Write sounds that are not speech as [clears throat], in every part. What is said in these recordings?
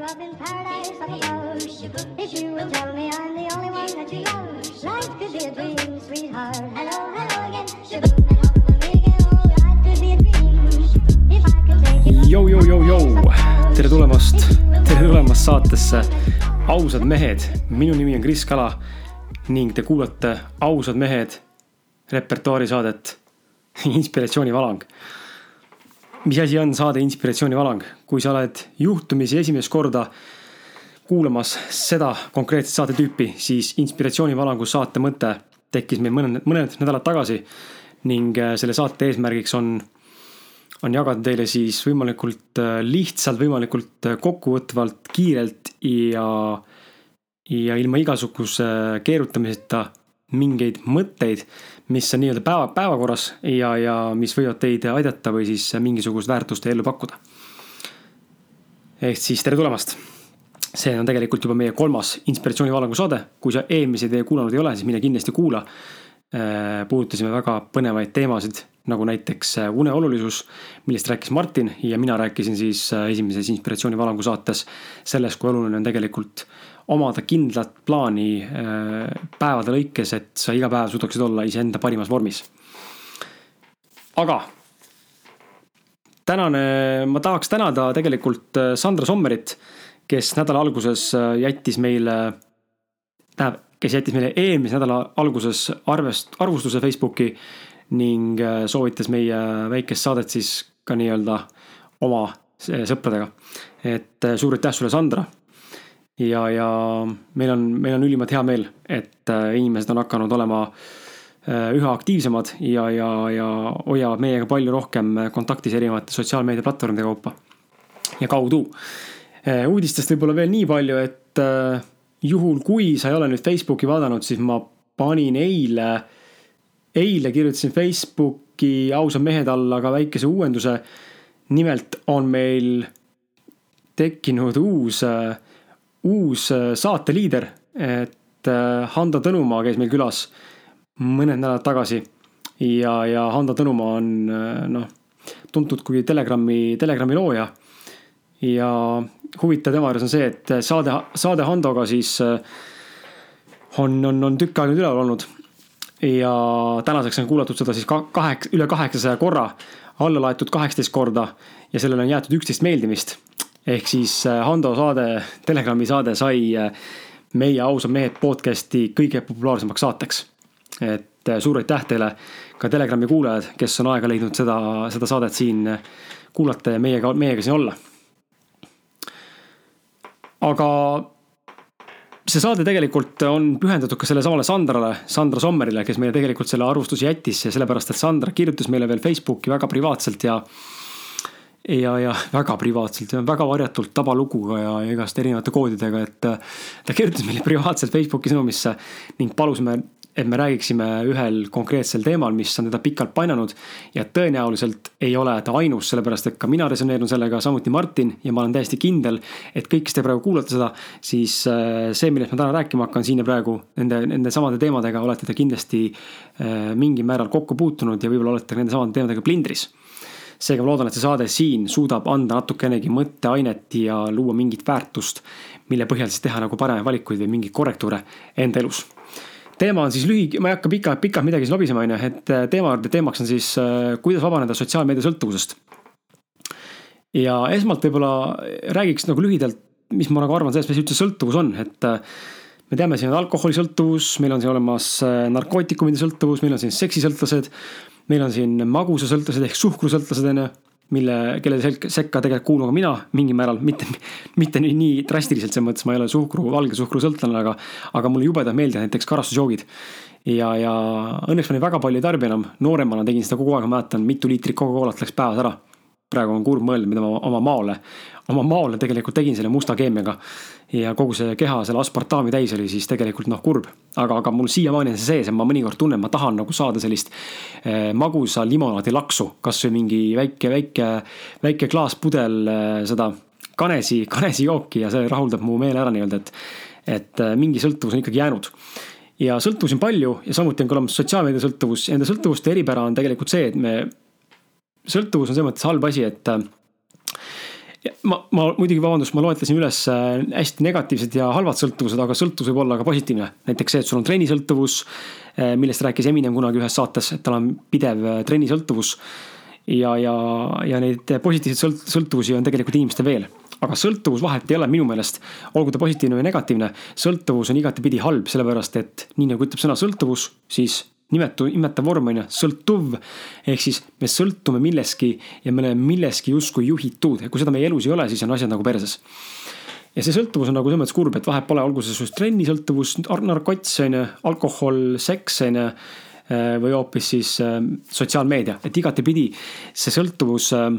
you up in paradise up above. If you will tell me I'm the only one that you love, life could be a dream, sweetheart. Hello, hello again. Shaboom. Jou, jou, jou, jou. tere tulemast, tere tulemast saatesse Ausad mehed. minu nimi on Kris Kala ning te kuulate Ausad mehed repertuaarisaadet Inspiratsioonivalang. Mis asi on saade Inspiratsioonivalang, kui sa oled juhtumisi esimest korda kuulamas seda konkreetset saatetüüpi, siis Inspiratsioonivalangu saate mõte tekkis meil mõned, mõned nädalad tagasi ning äh, selle saate eesmärgiks on on jagada teile siis võimalikult äh, lihtsalt, võimalikult äh, kokkuvõtvalt, kiirelt ja, ja ilma igasuguse keerutamiseta mingeid mõtteid, mis on nii-öelda päeva, päevakorras ja, ja mis võivad teid aidata või siis mingisugust väärtust ellu pakkuda. ehk siis tere tulemast. see on tegelikult juba meie kolmas inspiratsioonivalangu saade, kui sa eelmiseid kuulanud ei ole, siis mine kindlasti kuula. Äh, puudutasime väga põnevaid teemasid nagu näiteks äh, une olulisus, millest rääkis Martin ja mina rääkisin siis äh, esimeses inspiratsioonivalangu saates sellest, kui oluline on tegelikult omada kindlat plaani päevade lõikes, et sa iga päev suudaksid olla iseenda parimas vormis. aga tänane, ma tahaks tänada tegelikult Sandra Sommerit, kes nädala alguses jättis meile, tähendab, kes jättis meile eelmise nädala alguses arvest, arvustuse Facebooki ning soovitas meie väikest saadet siis ka nii-öelda oma sõpradega. et suur aitäh sulle, Sandra. Ja, ja meil on, meil on ülimalt hea meel, et inimesed on hakanud olema üha aktiivsemad ja, ja, ja hoiavad meiega palju rohkem kontaktis erinevate sotsiaalmeediaplatvormide kaupa ja kaudu. uudistest võib-olla veel nii palju, et juhul, kui sa ei ole nüüd Facebooki vaadanud, siis ma panin eile, eile kirjutasin Facebooki ausad mehed alla ka väikese uuenduse. nimelt on meil tekkinud uus, uus saateliider, et Hando Tõnumaa käis meil külas mõned nädalad tagasi. ja, ja Hando Tõnumaa on noh, tuntud kui Telegrami, Telegrami looja. ja huvitav tema juures on see, et saade, saade Handoga siis on, on, on tükk aega nüüd üleval olnud. ja tänaseks on kuulatud seda siis kaheksa, üle kaheksasaja korra, alla laetud kaheksateist korda ja sellele on jäetud üksteist meeldimist. Ehk siis Hando saade, Telegrami saade sai meie ausad mehed podcast'i kõige populaarsemaks saateks. et suur aitäh teile ka Telegrami kuulajad, kes on aega leidnud seda, seda saadet siin kuulata ja meiega, meiega siin olla aga see saade tegelikult on pühendatud ka sellele samale Sandrale, Sandra Sommerile, kes meile tegelikult selle arvustuse jättis ja sellepärast, et Sandra kirjutas meile veel Facebooki väga privaatselt ja. Ja, ja väga privaatselt ja väga varjatult tabaluguga ja igast erinevate koodidega, et ta kirjutas meile privaatselt Facebooki sõnumisse ning palus me et me räägiksime ühel konkreetsel teemal, mis on teda pikalt painanud. ja tõenäoliselt ei ole ta ainus, sellepärast et ka mina resoneerun sellega, samuti Martin ja ma olen täiesti kindel, et kõik, kes te praegu kuulate seda, siis äh, see, millest ma täna rääkima hakkan siin ja praegu nende, nende samade teemadega olete te kindlasti äh, mingil määral kokku puutunud ja võib-olla olete nende samade teemadega plindris seega ma loodan, et see saade siin suudab anda natukenegi mõtteainet ja luua mingit väärtust, mille põhjal siis teha nagu paremaid valikuid või mingeid korrektuure enda elus teema on siis lühike, ma ei hakka pikalt, pikalt midagi siin lobisema, on ju, et äh, teema, teemaks on siis, äh, kuidas vabaneda sotsiaalmeedia sõltuvusest. ja esmalt võib-olla räägiks nagu lühidalt, mis ma nagu arvan sellest, mis üldse sõltuvus on, et äh, me teame, siin on alkoholisõltuvus, meil on siin olemas narkootikumide sõltuvus, meil on siin seksisõltlased, meil on siin magusasõltlased ehk suhkrusõltlased, on ju mille, kelle sekka tegelikult kuulun ka mina mingil määral, mitte, mitte nii, nii drastiliselt selles mõttes, ma ei ole suhkru, valge suhkru sõltlane, aga, aga mulle jubedalt meeldivad näiteks karastusjoogid. ja, ja õnneks ma neid väga palju ei tarbi enam, nooremana tegin seda kogu aeg, ma mäletan, mitu liitrit Coca-Colat läks päevas ära. Praegu on kurb mõelda, mida ma oma maole, oma maole tegelikult tegin selle musta keemiaga. Ja kogu see keha selle aspartaami täis oli siis tegelikult noh, kurb. aga, aga mul siiamaani on see sees ja ma mõnikord tunnen, ma tahan nagu saada sellist eh, magusa limonaadi laksu, kasvõi mingi väike, väike, väike klaaspudel eh, seda kanesi, kanesi jooki ja see rahuldab mu meele ära nii-öelda, et, et eh, mingi sõltuvus on ikkagi jäänud. Ja sõltuvusi on palju ja samuti on ka olemas sotsiaalmeedia sõltuvus. Ja nende sõltuvuste eripära on tegelikult see, et me, sõltuvus on selles mõttes halb asi, et ma, ma muidugi vabandust, ma loetlesin üles äh, hästi negatiivsed ja halvad sõltuvused, aga sõltuvus võib olla ka positiivne. näiteks see, et sul on trennisõltuvus, äh, millest rääkis Eminem kunagi ühes saates, et tal on pidev äh, trennisõltuvus. ja, ja, ja neid positiivseid sõlt-, sõltuvusi on tegelikult inimestel veel. aga sõltuvus vahet ei ole minu meelest, olgu ta positiivne või negatiivne, sõltuvus on igatepidi halb, sellepärast et nii nagu ütleb sõna sõltuvus, siis nimetu, nimetav vorm on ju, sõltuv. ehk siis me sõltume milleski ja me oleme milleski justkui juhitud ja kui seda meie elus ei ole, siis on asjad nagu perses. ja see sõltuvus on nagu selles mõttes kurb, et vahet pole, olgu see sinust trennisõltuvus, narkots on ju, alkohol, seks on ju äh, või hoopis siis äh, sotsiaalmeedia, et igatepidi see sõltuvus äh,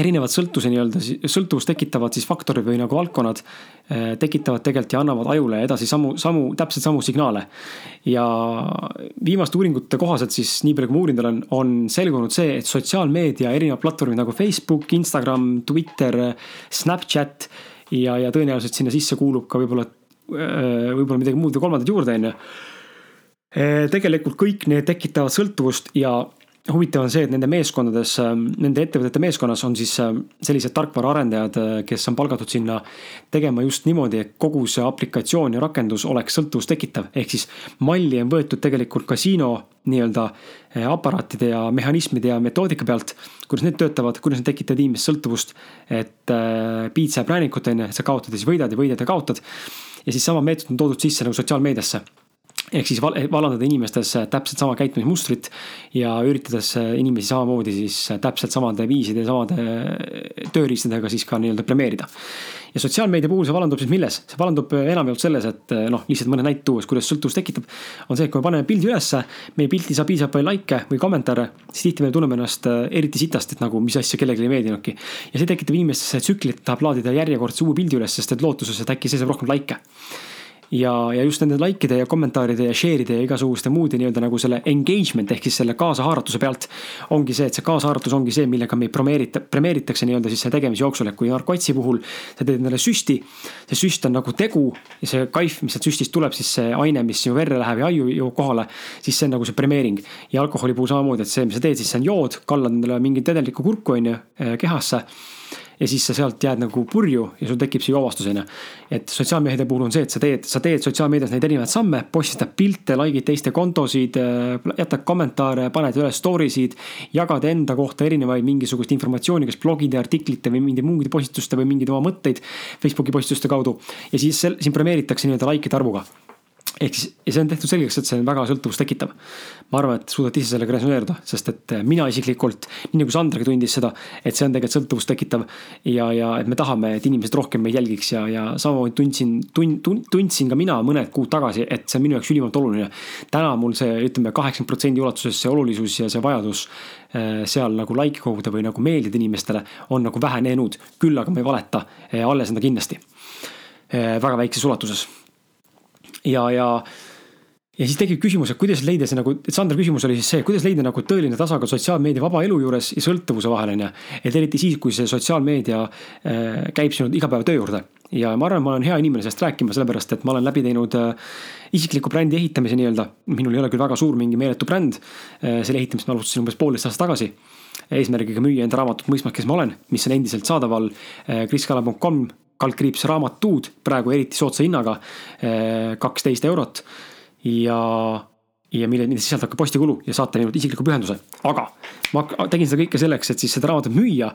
erinevad sõltuse nii-öelda, sõltuvust tekitavad siis faktorid või nagu valdkonnad eh, tekitavad tegelikult ja annavad ajule edasi samu, samu, täpselt samu signaale. ja viimaste uuringute kohaselt siis, nii palju kui ma uurinud olen, on selgunud see, et sotsiaalmeedia erinevad platvormid nagu Facebook, Instagram, Twitter, Snapchat ja, ja tõenäoliselt sinna sisse kuulub ka võib-olla, eh, võib-olla midagi muud või kolmandat juurde, on ju. Eh, tegelikult kõik need tekitavad sõltuvust ja huvitav on see, et nende meeskondades, ähm, nende ettevõtete meeskonnas on siis ähm, sellised tarkvaraarendajad, äh, kes on palgatud sinna tegema just niimoodi, et kogu see aplikatsioon ja rakendus oleks sõltuvust tekitav. ehk siis malli on võetud tegelikult kasiino nii-öelda äh, aparaatide ja mehhanismide ja metoodika pealt, kuidas need töötavad, kuidas need tekitavad inimest sõltuvust. et äh, piitsa ja präänikut on ju, sa kaotad ja siis võidad ja võidad ja kaotad. ja siis sama meetod on toodud sisse nagu sotsiaalmeediasse ehk siis vallandada inimestes täpselt sama käitumismustrit ja üritades inimesi samamoodi siis täpselt samade viiside samade tööriistadega siis ka nii-öelda premeerida. ja sotsiaalmeedia puhul see vallandub siis milles? see vallandub enamjaolt selles, et noh, lihtsalt mõne näite tuues, kuidas sõltuvus tekitab. on see, et kui me paneme pildi ülesse, meie pilti saab piisavalt palju likee või kommentaare, siis tihti me tunneme ennast eriti sitast, et nagu mis asja kellelegi ei meeldinudki. ja see tekitab inimestesse tsüklit, tahab laadida järjekordse uue pildi üles, sest et lootuses, et äkki see saab rohkem likee ja, ja just nende likeide ja kommentaaride ja share'ide ja igasuguste muude nii-öelda nagu selle engagement ehk siis selle kaasahaaratuse pealt. ongi see, et see kaasahaaratus ongi see, millega meid premeerita-, premeeritakse nii-öelda siis selle tegemise jooksul, et kui narkotsi puhul. sa teed endale süsti, see süst on nagu tegu ja see kaif, mis sealt süstist tuleb, siis see aine, mis sinu verre läheb ja aiu jõuab kohale. siis see on nagu see premeering ja alkoholi puhul samamoodi, et see, mis sa teed, siis see on jood, kallad endale mingit vedelikku kurku on ju eh, kehasse ja siis sa sealt jääd nagu purju ja sul tekib see joovastus, on ju. et sotsiaalmeedia puhul on see, et sa teed, sa teed sotsiaalmeedias neid erinevaid samme, postitad pilte, like'id teiste kontosid, äh, jätad kommentaare, paned üles story sid, jagad enda kohta erinevaid mingisugust informatsiooni, kas blogide, artiklite või mingite muude postituste või mingeid oma mõtteid Facebooki postituste kaudu. ja siis sind premeeritakse nii-öelda like'ide arvuga ehk siis, ja see on tehtud selgeks, et see on väga sõltuvust tekitav. ma arvan, et suudate ise sellega resoneeruda, sest et eh, mina isiklikult, nii nagu Sandragi tundis seda, et see on tegelikult sõltuvust tekitav. ja, ja et me tahame, et inimesed rohkem meid jälgiks ja, ja samamoodi tundsin, tund-, tundsin ka mina mõned kuud tagasi, et see on minu jaoks ülimalt oluline. täna mul see, ütleme, kaheksakümmend protsendi ulatuses see olulisus ja see vajadus eh, seal nagu like koguda või nagu meeldida inimestele on nagu vähenenud. küll aga ma ei valeta, eh, alles on ta kindlasti. väga väikses ulatuses ja, ja ja siis tekib küsimus, et kuidas leida see nagu, et Sandra küsimus oli siis see, kuidas leida nagu tõeline tasakaal sotsiaalmeedia vaba elu juures ja sõltuvuse vahel on ju. et eriti siis, kui see sotsiaalmeedia äh, käib sinu igapäevatöö juurde. ja ma arvan, ma olen hea inimene sellest rääkima, sellepärast et ma olen läbi teinud äh, isikliku brändi ehitamise nii-öelda. minul ei ole küll väga suur mingi meeletu bränd äh,. selle ehitamist ma alustasin umbes poolteist aastat tagasi. eesmärgiga müüa enda raamatut Mõisma, kes ma olen, mis on endiselt saadaval kriskala.com kaldkriips raamatud praegu eriti soodsa hinnaga, eh, kaksteist eurot. ja, ja mille, mida sisaldab ka postikulu ja saate ainult isikliku pühenduse, aga ma tegin seda kõike selleks, et siis seda raamatut müüa.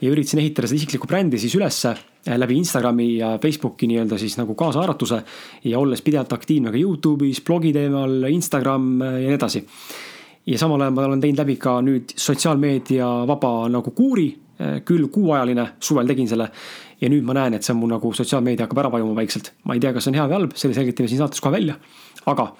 ja üritasin ehitada seda isiklikku brändi siis ülesse eh, läbi Instagrami ja Facebooki nii-öelda siis nagu kaasahaaratuse. ja olles pidevalt aktiivne ka Youtube'is, blogi teemal, Instagram eh, ja nii edasi ja samal ajal ma olen teinud läbi ka nüüd sotsiaalmeedia vaba nagu kuuri, küll kuuajaline, suvel tegin selle ja nüüd ma näen, et see on mu nagu sotsiaalmeedia hakkab ära vajuma vaikselt. ma ei tea, kas see on hea või halb, selle selgitame siin saates kohe välja. aga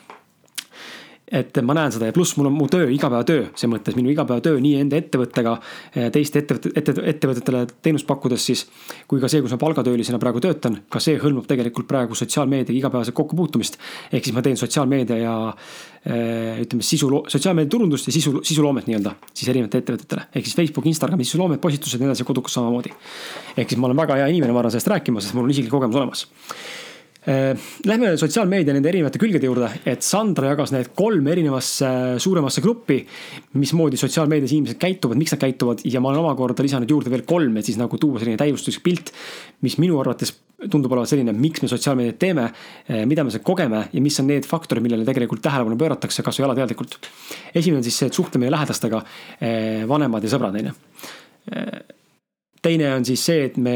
et ma näen seda ja pluss mul on mu töö, igapäevatöö, see mõttes minu igapäevatöö nii enda ettevõttega, eh, teiste ettevõtte, ette, ettevõtetele teenust pakkudes siis. kui ka see, kus ma palgatöölisena praegu töötan, ka see hõlmab tegelikult praegu sotsiaalmeediaga igapäevaselt kokkupuutumist. ehk siis ma teen sotsiaalmeedia ja eh, ütleme sisu, sotsiaalmeedia turundust ja sisu, sisuloomet nii-öelda siis erinevatele ettevõtetele. ehk siis Facebook, Instagram, sisuloomet, postitused ja nii edasi, kodukas samamoodi. ehk siis ma olen väga hea inimene, ma arvan sellest rääkima, sest mul on isiklik kogemus olemas lähme sotsiaalmeedia nende erinevate külgede juurde, et Sandra jagas need kolme erinevasse suuremasse gruppi. mismoodi sotsiaalmeedias inimesed käituvad, miks nad käituvad ja ma olen omakorda lisanud juurde veel kolm, et siis nagu tuua selline täiustuslik pilt. mis minu arvates tundub olevat selline, miks me sotsiaalmeediat teeme, äh, mida me seal kogeme ja mis on need faktorid, millele tegelikult tähelepanu pööratakse, kasvõi alateadlikult. esimene on siis see, et suhtlemine lähedastega, äh, vanemad ja sõbrad, on ju teine on siis see, et me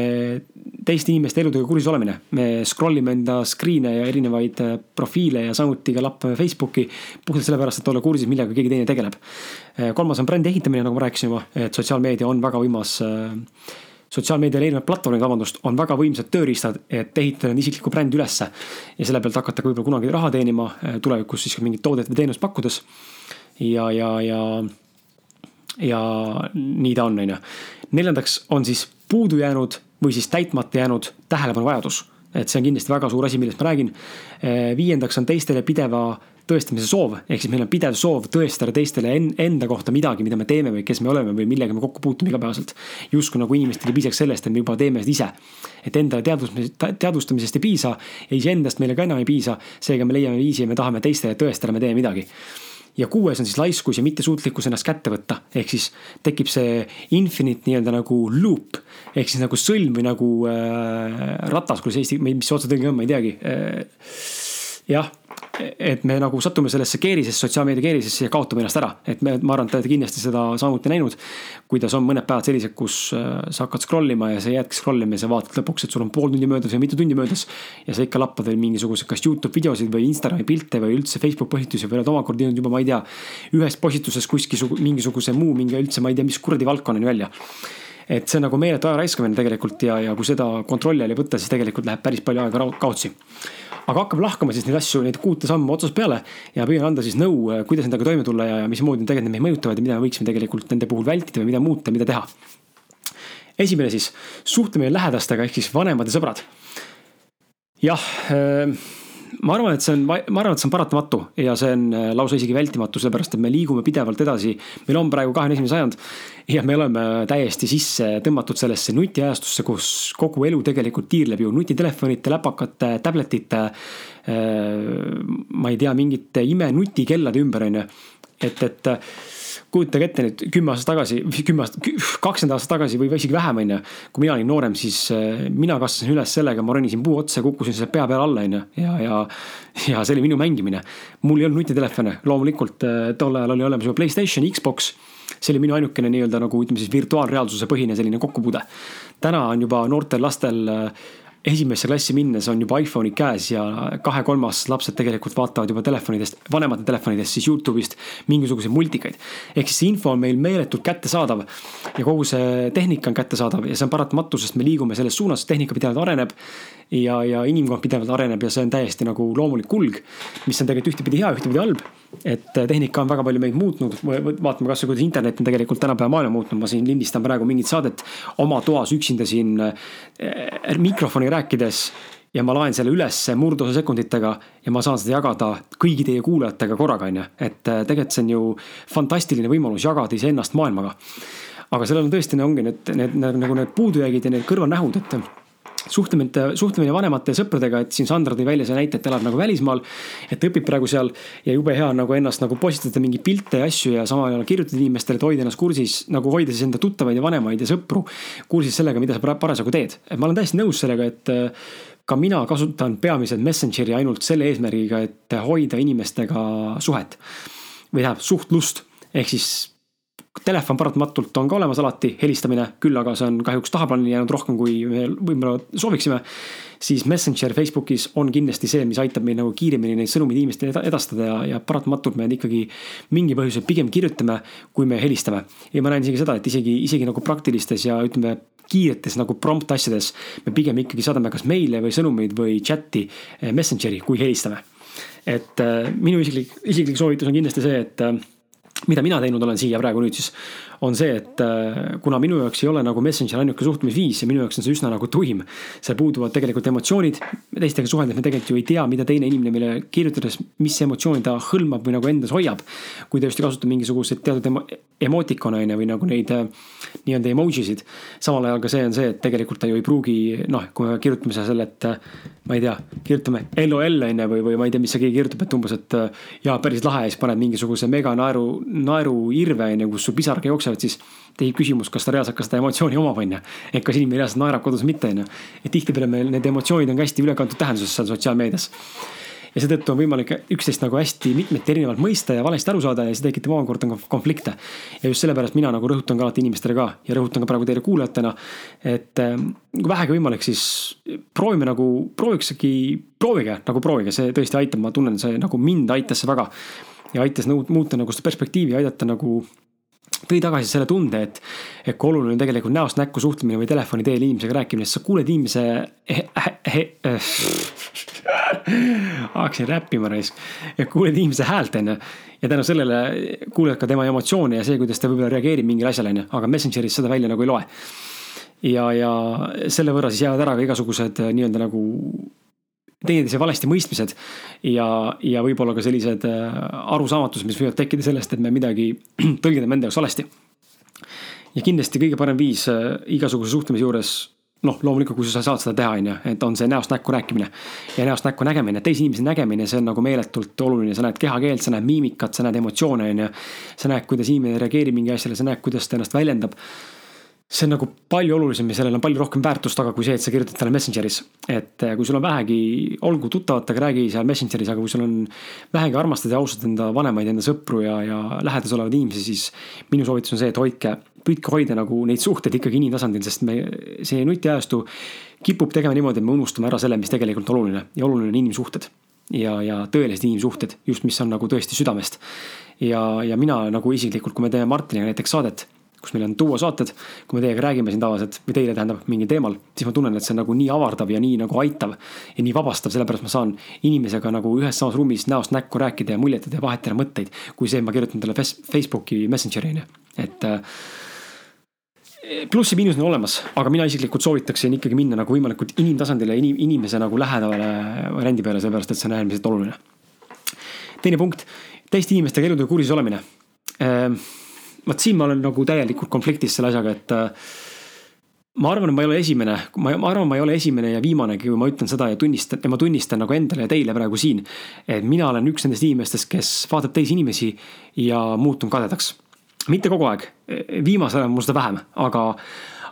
teiste inimeste eludega kursis olemine. me scroll ime enda screen'e ja erinevaid äh, profiile ja samuti ka lappame Facebooki. puhtalt sellepärast, et olla kursis, millega keegi teine tegeleb. Äh, kolmas on brändi ehitamine, nagu ma rääkisin juba, et sotsiaalmeedia on väga võimas äh, sotsiaalmeedial erinevad platvormid, vabandust, on väga võimsad tööriistad, et ehitada enda isiklikku brändi ülesse. ja selle pealt hakata ka võib-olla kunagi raha teenima, tulevikus siis ka mingit toodet või teenust pakkudes. ja, ja, ja, ja nii ta on, on ju neljandaks on siis puudu jäänud või siis täitmata jäänud tähelepanuvajadus. et see on kindlasti väga suur asi, millest ma räägin. viiendaks on teistele pideva tõestamise soov, ehk siis meil on pidev soov tõestada teistele enda kohta midagi, mida me teeme või kes me oleme või millega me kokku puutume igapäevaselt. justkui nagu inimestele piisaks sellest, et me juba teeme seda ise. et endale teadvustamisest, teadvustamisest ei piisa ja iseendast meile ka enam ei piisa. seega me leiame viisi ja me tahame teistele tõestada, me teeme midagi ja kuues on siis laiskus ja mittesuutlikkus ennast kätte võtta. ehk siis tekib see infinite nii-öelda nagu loop ehk siis nagu sõlm või nagu äh, ratas, kuidas eesti, mis see otsetõlge on, ma ei teagi äh,. jah et me nagu satume sellesse keerisesse, sotsiaalmeedia keerisesse ja kaotame ennast ära. et me, ma arvan, et te olete kindlasti seda samuti näinud. kuidas on mõned päevad sellised, kus äh, sa hakkad scroll ima ja sa jäädki scroll ima ja sa vaatad lõpuks, et sul on pool tundi möödas või mitu tundi möödas. ja sa ikka lappad veel mingisuguseid, kas Youtube videosid või Instagrami pilte või üldse Facebook postitusi või oled omakorda teinud juba, ma ei tea. ühest postitusest kuskil mingisuguse muu mingi üldse, ma ei tea, mis kuradi valdkonnani välja et see on nagu meeletu aja raiskamine tegelikult ja, ja kui seda kontrolli all ei võta, siis tegelikult läheb päris palju aega kaotsi aga hakkame lahkama siis neid asju, neid kuute samme otsast peale ja püüan anda siis nõu, äh, kuidas nendega toime tulla ja, ja mismoodi need tegelikult meid mõjutavad ja mida me võiksime tegelikult nende puhul vältida või mida muuta, mida teha. esimene siis, suhtlemine lähedastega ehk siis vanemad ja sõbrad. jah äh, ma arvan, et see on, ma arvan, et see on paratamatu ja see on äh, lausa isegi vältimatu, sellepärast et me liigume pidevalt edasi. meil on praegu kahekümne esimene sajand ja me oleme täiesti sisse tõmmatud sellesse nutiajastusse, kus kogu elu tegelikult tiirleb ju nutitelefonite, läpakate, tabletite. Äh, ma ei tea, mingite imenutikellade ümber, on ju. et, et kujutage ette nüüd kümme aastat tagasi, kümme aastat, kakskümmend aastat tagasi või isegi vähem, on ju. kui mina olin noorem, siis äh, mina kasvasin üles sellega, ma ronisin puu otsa kukkusin selle pea peale alla, on ju. ja, ja, ja see oli minu mängimine. mul ei olnud nutitelefone, loomulikult äh, tol ajal oli olemas juba Playstation, Xbox see oli minu ainukene nii-öelda nagu ütleme siis virtuaalreaalsuse põhine selline kokkupuude. täna on juba noortel lastel äh, esimesse klassi minnes on juba iPhone'id käes ja kahe-kolmeaastased lapsed tegelikult vaatavad juba telefonidest, vanemate telefonidest siis Youtube'ist mingisuguseid multikaid. ehk siis see info on meil meeletult kättesaadav ja kogu see tehnika on kättesaadav ja see on paratamatu, sest me liigume selles suunas, tehnika pidevalt areneb. ja, ja inimkond pidevalt areneb ja see on täiesti nagu loomulik kulg, mis on tegelikult ühtepidi hea, ühtepidi halb et tehnika on väga palju meid muutnud, vaatame kasvõi kuidas internet on tegelikult tänapäeva maailma muutnud, ma siin lindistan praegu mingit saadet oma toas üksinda siin eh, mikrofoni rääkides ja ma laen selle ülesse murdosa sekunditega ja ma saan seda jagada kõigi teie kuulajatega korraga, on ju. et eh, tegelikult see on ju fantastiline võimalus jagada iseennast maailmaga. aga sellel on tõesti, ongi need, need nagu need puudujäägid ja need kõrvalnähud, et suhtlemine, suhtlemine vanemate sõpradega, et siin Sandra tõi välja selle näite, et elab nagu välismaal. et õpib praegu seal ja jube hea on nagu ennast nagu postitada mingeid pilte ja asju ja samal ajal kirjutada inimestele, et hoida ennast kursis, nagu hoida siis enda tuttavaid ja vanemaid ja sõpru kursis sellega, mida sa parasjagu teed. et ma olen täiesti nõus sellega, et äh, ka mina kasutan peamiselt Messengeri ainult selle eesmärgiga, et hoida inimestega suhet. või tähendab suhtlust, ehk siis telefon paratamatult on ka olemas alati, helistamine, küll aga see on kahjuks tahaplaanile jäänud rohkem, kui me võib-olla sooviksime. siis Messenger Facebookis on kindlasti see, mis aitab meil nagu kiiremini neid sõnumeid inimestele edastada ja, ja paratamatult me ikkagi mingi põhjusel pigem kirjutame, kui me helistame. ja ma näen isegi seda, et isegi, isegi nagu praktilistes ja ütleme kiiretes nagu prompt asjades me pigem ikkagi saadame kas meile või sõnumeid või chat'i eh, Messengeri, kui helistame. et äh, minu isiklik, isiklik soovitus on kindlasti see, et äh, mida mina teinud olen siia praegu nüüd siis, on see, et äh, kuna minu jaoks ei ole nagu Messenger ainuke suhtlemisviis ja minu jaoks on see üsna nagu tuim. seal puuduvad tegelikult emotsioonid, teistega suheldes me tegelikult ju ei tea, mida teine inimene meile kirjutades, mis emotsiooni ta hõlmab või nagu endas hoiab. kui ta just ei kasuta mingisuguseid teatud emo emotikone on ju või nagu neid äh, nii-öelda emoji sid. samal ajal ka see on see, et tegelikult ta ju ei pruugi noh, kui me kirjutame selle, et äh, ma ei tea, kirjutame LOL on ju või, või ma ei tea, mis see keegi kirjutab, et umbes, et jaa, päris lahe ja siis paned mingisuguse mega naeru, naeruirve on ju, kus su pisar jooksevad jooksevad, siis tekib küsimus, kas ta reaalselt ka seda emotsiooni omab, on ju. et kas inimene reaalselt naerab kodus või mitte, on ju. et tihtipeale meil need emotsioonid on ka hästi ülekantud tähenduses seal sotsiaalmeedias. ja seetõttu on võimalik üksteist nagu hästi mitmeti erinevalt mõista ja valesti aru saada ja see tekitab omakorda konflikte. ja just sellepärast mina nagu rõhutan ka alati inimestele ka ja rõhutan ka praegu teile kuulajatena. et ähm, kui vähegi võimalik, siis proovime nagu, prooviksegi, proovige nagu proovige, see tõesti aitab, ma tunnen, see nagu mind aitas see väga ja aitas muuta nagu seda perspektiivi, aidata nagu tõi tagasi selle tunde, et, et kui oluline on tegelikult näost näkku suhtlemine või telefoni teel inimesega rääkimine, sest sa kuuled inimese he, he, äh, [laughs] hakkasin räppima raisk, kuuled inimese häält, on ju. ja tänu sellele kuuled ka tema emotsioone ja see, kuidas ta võib-olla reageerib mingile asjale, on ju, aga Messengeris seda välja nagu ei loe. ja, ja selle võrra siis jäävad ära ka igasugused nii-öelda nagu teineteise valesti mõistmised ja, ja võib-olla ka sellised äh, arusaamatused, mis võivad tekkida sellest, et me midagi [clears throat] tõlgendame enda jaoks valesti. ja kindlasti kõige parem viis äh, igasuguse suhtlemise juures noh, loomulikult, kui sa saad seda teha, on ju, et on see näost näkku rääkimine. ja näost näkku nägemine, teise inimese nägemine, see on nagu meeletult oluline, sa näed kehakeelt, sa näed miimikat, sa näed emotsioone, on ju. sa näed, kuidas inimene reageerib mingi asjale, sa näed, kuidas ta ennast väljendab see on nagu palju olulisem ja sellel on palju rohkem väärtust taga kui see, et sa kirjutad talle Messengeris. et eh, kui sul on vähegi, olgu tuttavatega, räägi seal Messengeris, aga kui sul on vähegi armastad ja austad enda vanemaid, enda sõpru ja, ja lähedas olevaid inimesi, siis minu soovitus on see, et hoidke, püüdke hoida nagu neid suhteid ikkagi inimtasandil, sest me, see nutiajastu kipub tegema niimoodi, et me unustame ära selle, mis tegelikult oluline ja oluline on inimsuhted ja, ja tõelised inimsuhted, just mis on nagu tõesti südamest. ja, ja mina nagu isiklikult, kui me teeme Martiniga näiteks saadet kus meil on duosaated. kui me teiega räägime siin tavaliselt või teile tähendab mingil teemal, siis ma tunnen, et see on nagu nii avardav ja nii nagu aitav. ja nii vabastav, sellepärast ma saan inimesega nagu ühes samas ruumis näost näkku rääkida ja muljetada ja vahetada mõtteid. kui see, ma kirjutan talle Facebooki Messengeri on ju, et äh, plussi-miinused on olemas, aga mina isiklikult soovitaksin ikkagi minna nagu võimalikult inimtasandile, inim-, inimese nagu lähedale variandi peale, sellepärast et see on äärmiselt oluline. teine punkt, teiste inimestega elutöö kursis olemine äh, vot siin ma olen nagu täielikult konfliktis selle asjaga, et äh, ma arvan, et ma ei ole esimene, ma, ma arvan, ma ei ole esimene ja viimanegi, kui ma ütlen seda ja tunnistan ja ma tunnistan nagu endale ja teile praegu siin. et mina olen üks nendest inimestest, kes vaatab teisi inimesi ja muutun kadedaks. mitte kogu aeg, viimasel ajal mul seda vähem, aga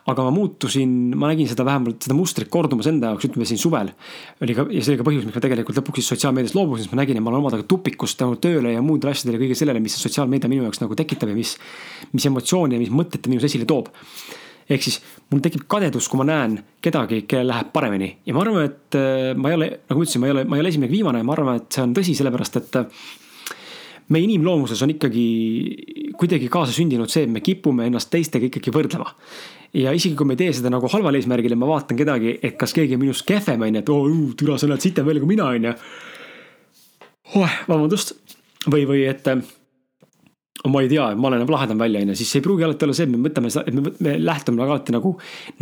aga ma muutusin, ma nägin seda vähemalt, seda mustrit kordumas enda jaoks, ütleme siin suvel. oli ka, ja see oli ka põhjus, miks ma tegelikult lõpuks siis sotsiaalmeediast loobusin, sest ma nägin, et ma olen omadega tupikus tänu tööle ja muudele asjadele, kõige sellele, mis sotsiaalmeedia minu jaoks nagu tekitab ja mis, mis emotsiooni ja mis mõtted ta minus esile toob. Ehk siis mul tekib kadedus, kui ma näen kedagi, kellel läheb paremini. Ja ma arvan, et äh, ma ei ole, nagu ma ütlesin, ma ei ole, ma ei ole esimene ega viimane ma arvan, et see on tõsi, sellepärast et äh, meie inimloomuses on ikkagi kuidagi kaasa sündinud see, et me kipume ennast teistega ikkagi võrdlema ja isegi kui me ei tee seda nagu halval eesmärgil ja ma vaatan kedagi, et kas keegi on minust kehvem, on ju, et oo oh,, türa, sa näed sitem välja kui mina, on ju. oh, vabandust. või, või et oh, ma ei tea, ma olen lahedam välja, on ju, siis ei pruugi alati olla see, et me mõtleme et me, me lähtume nagu alati nagu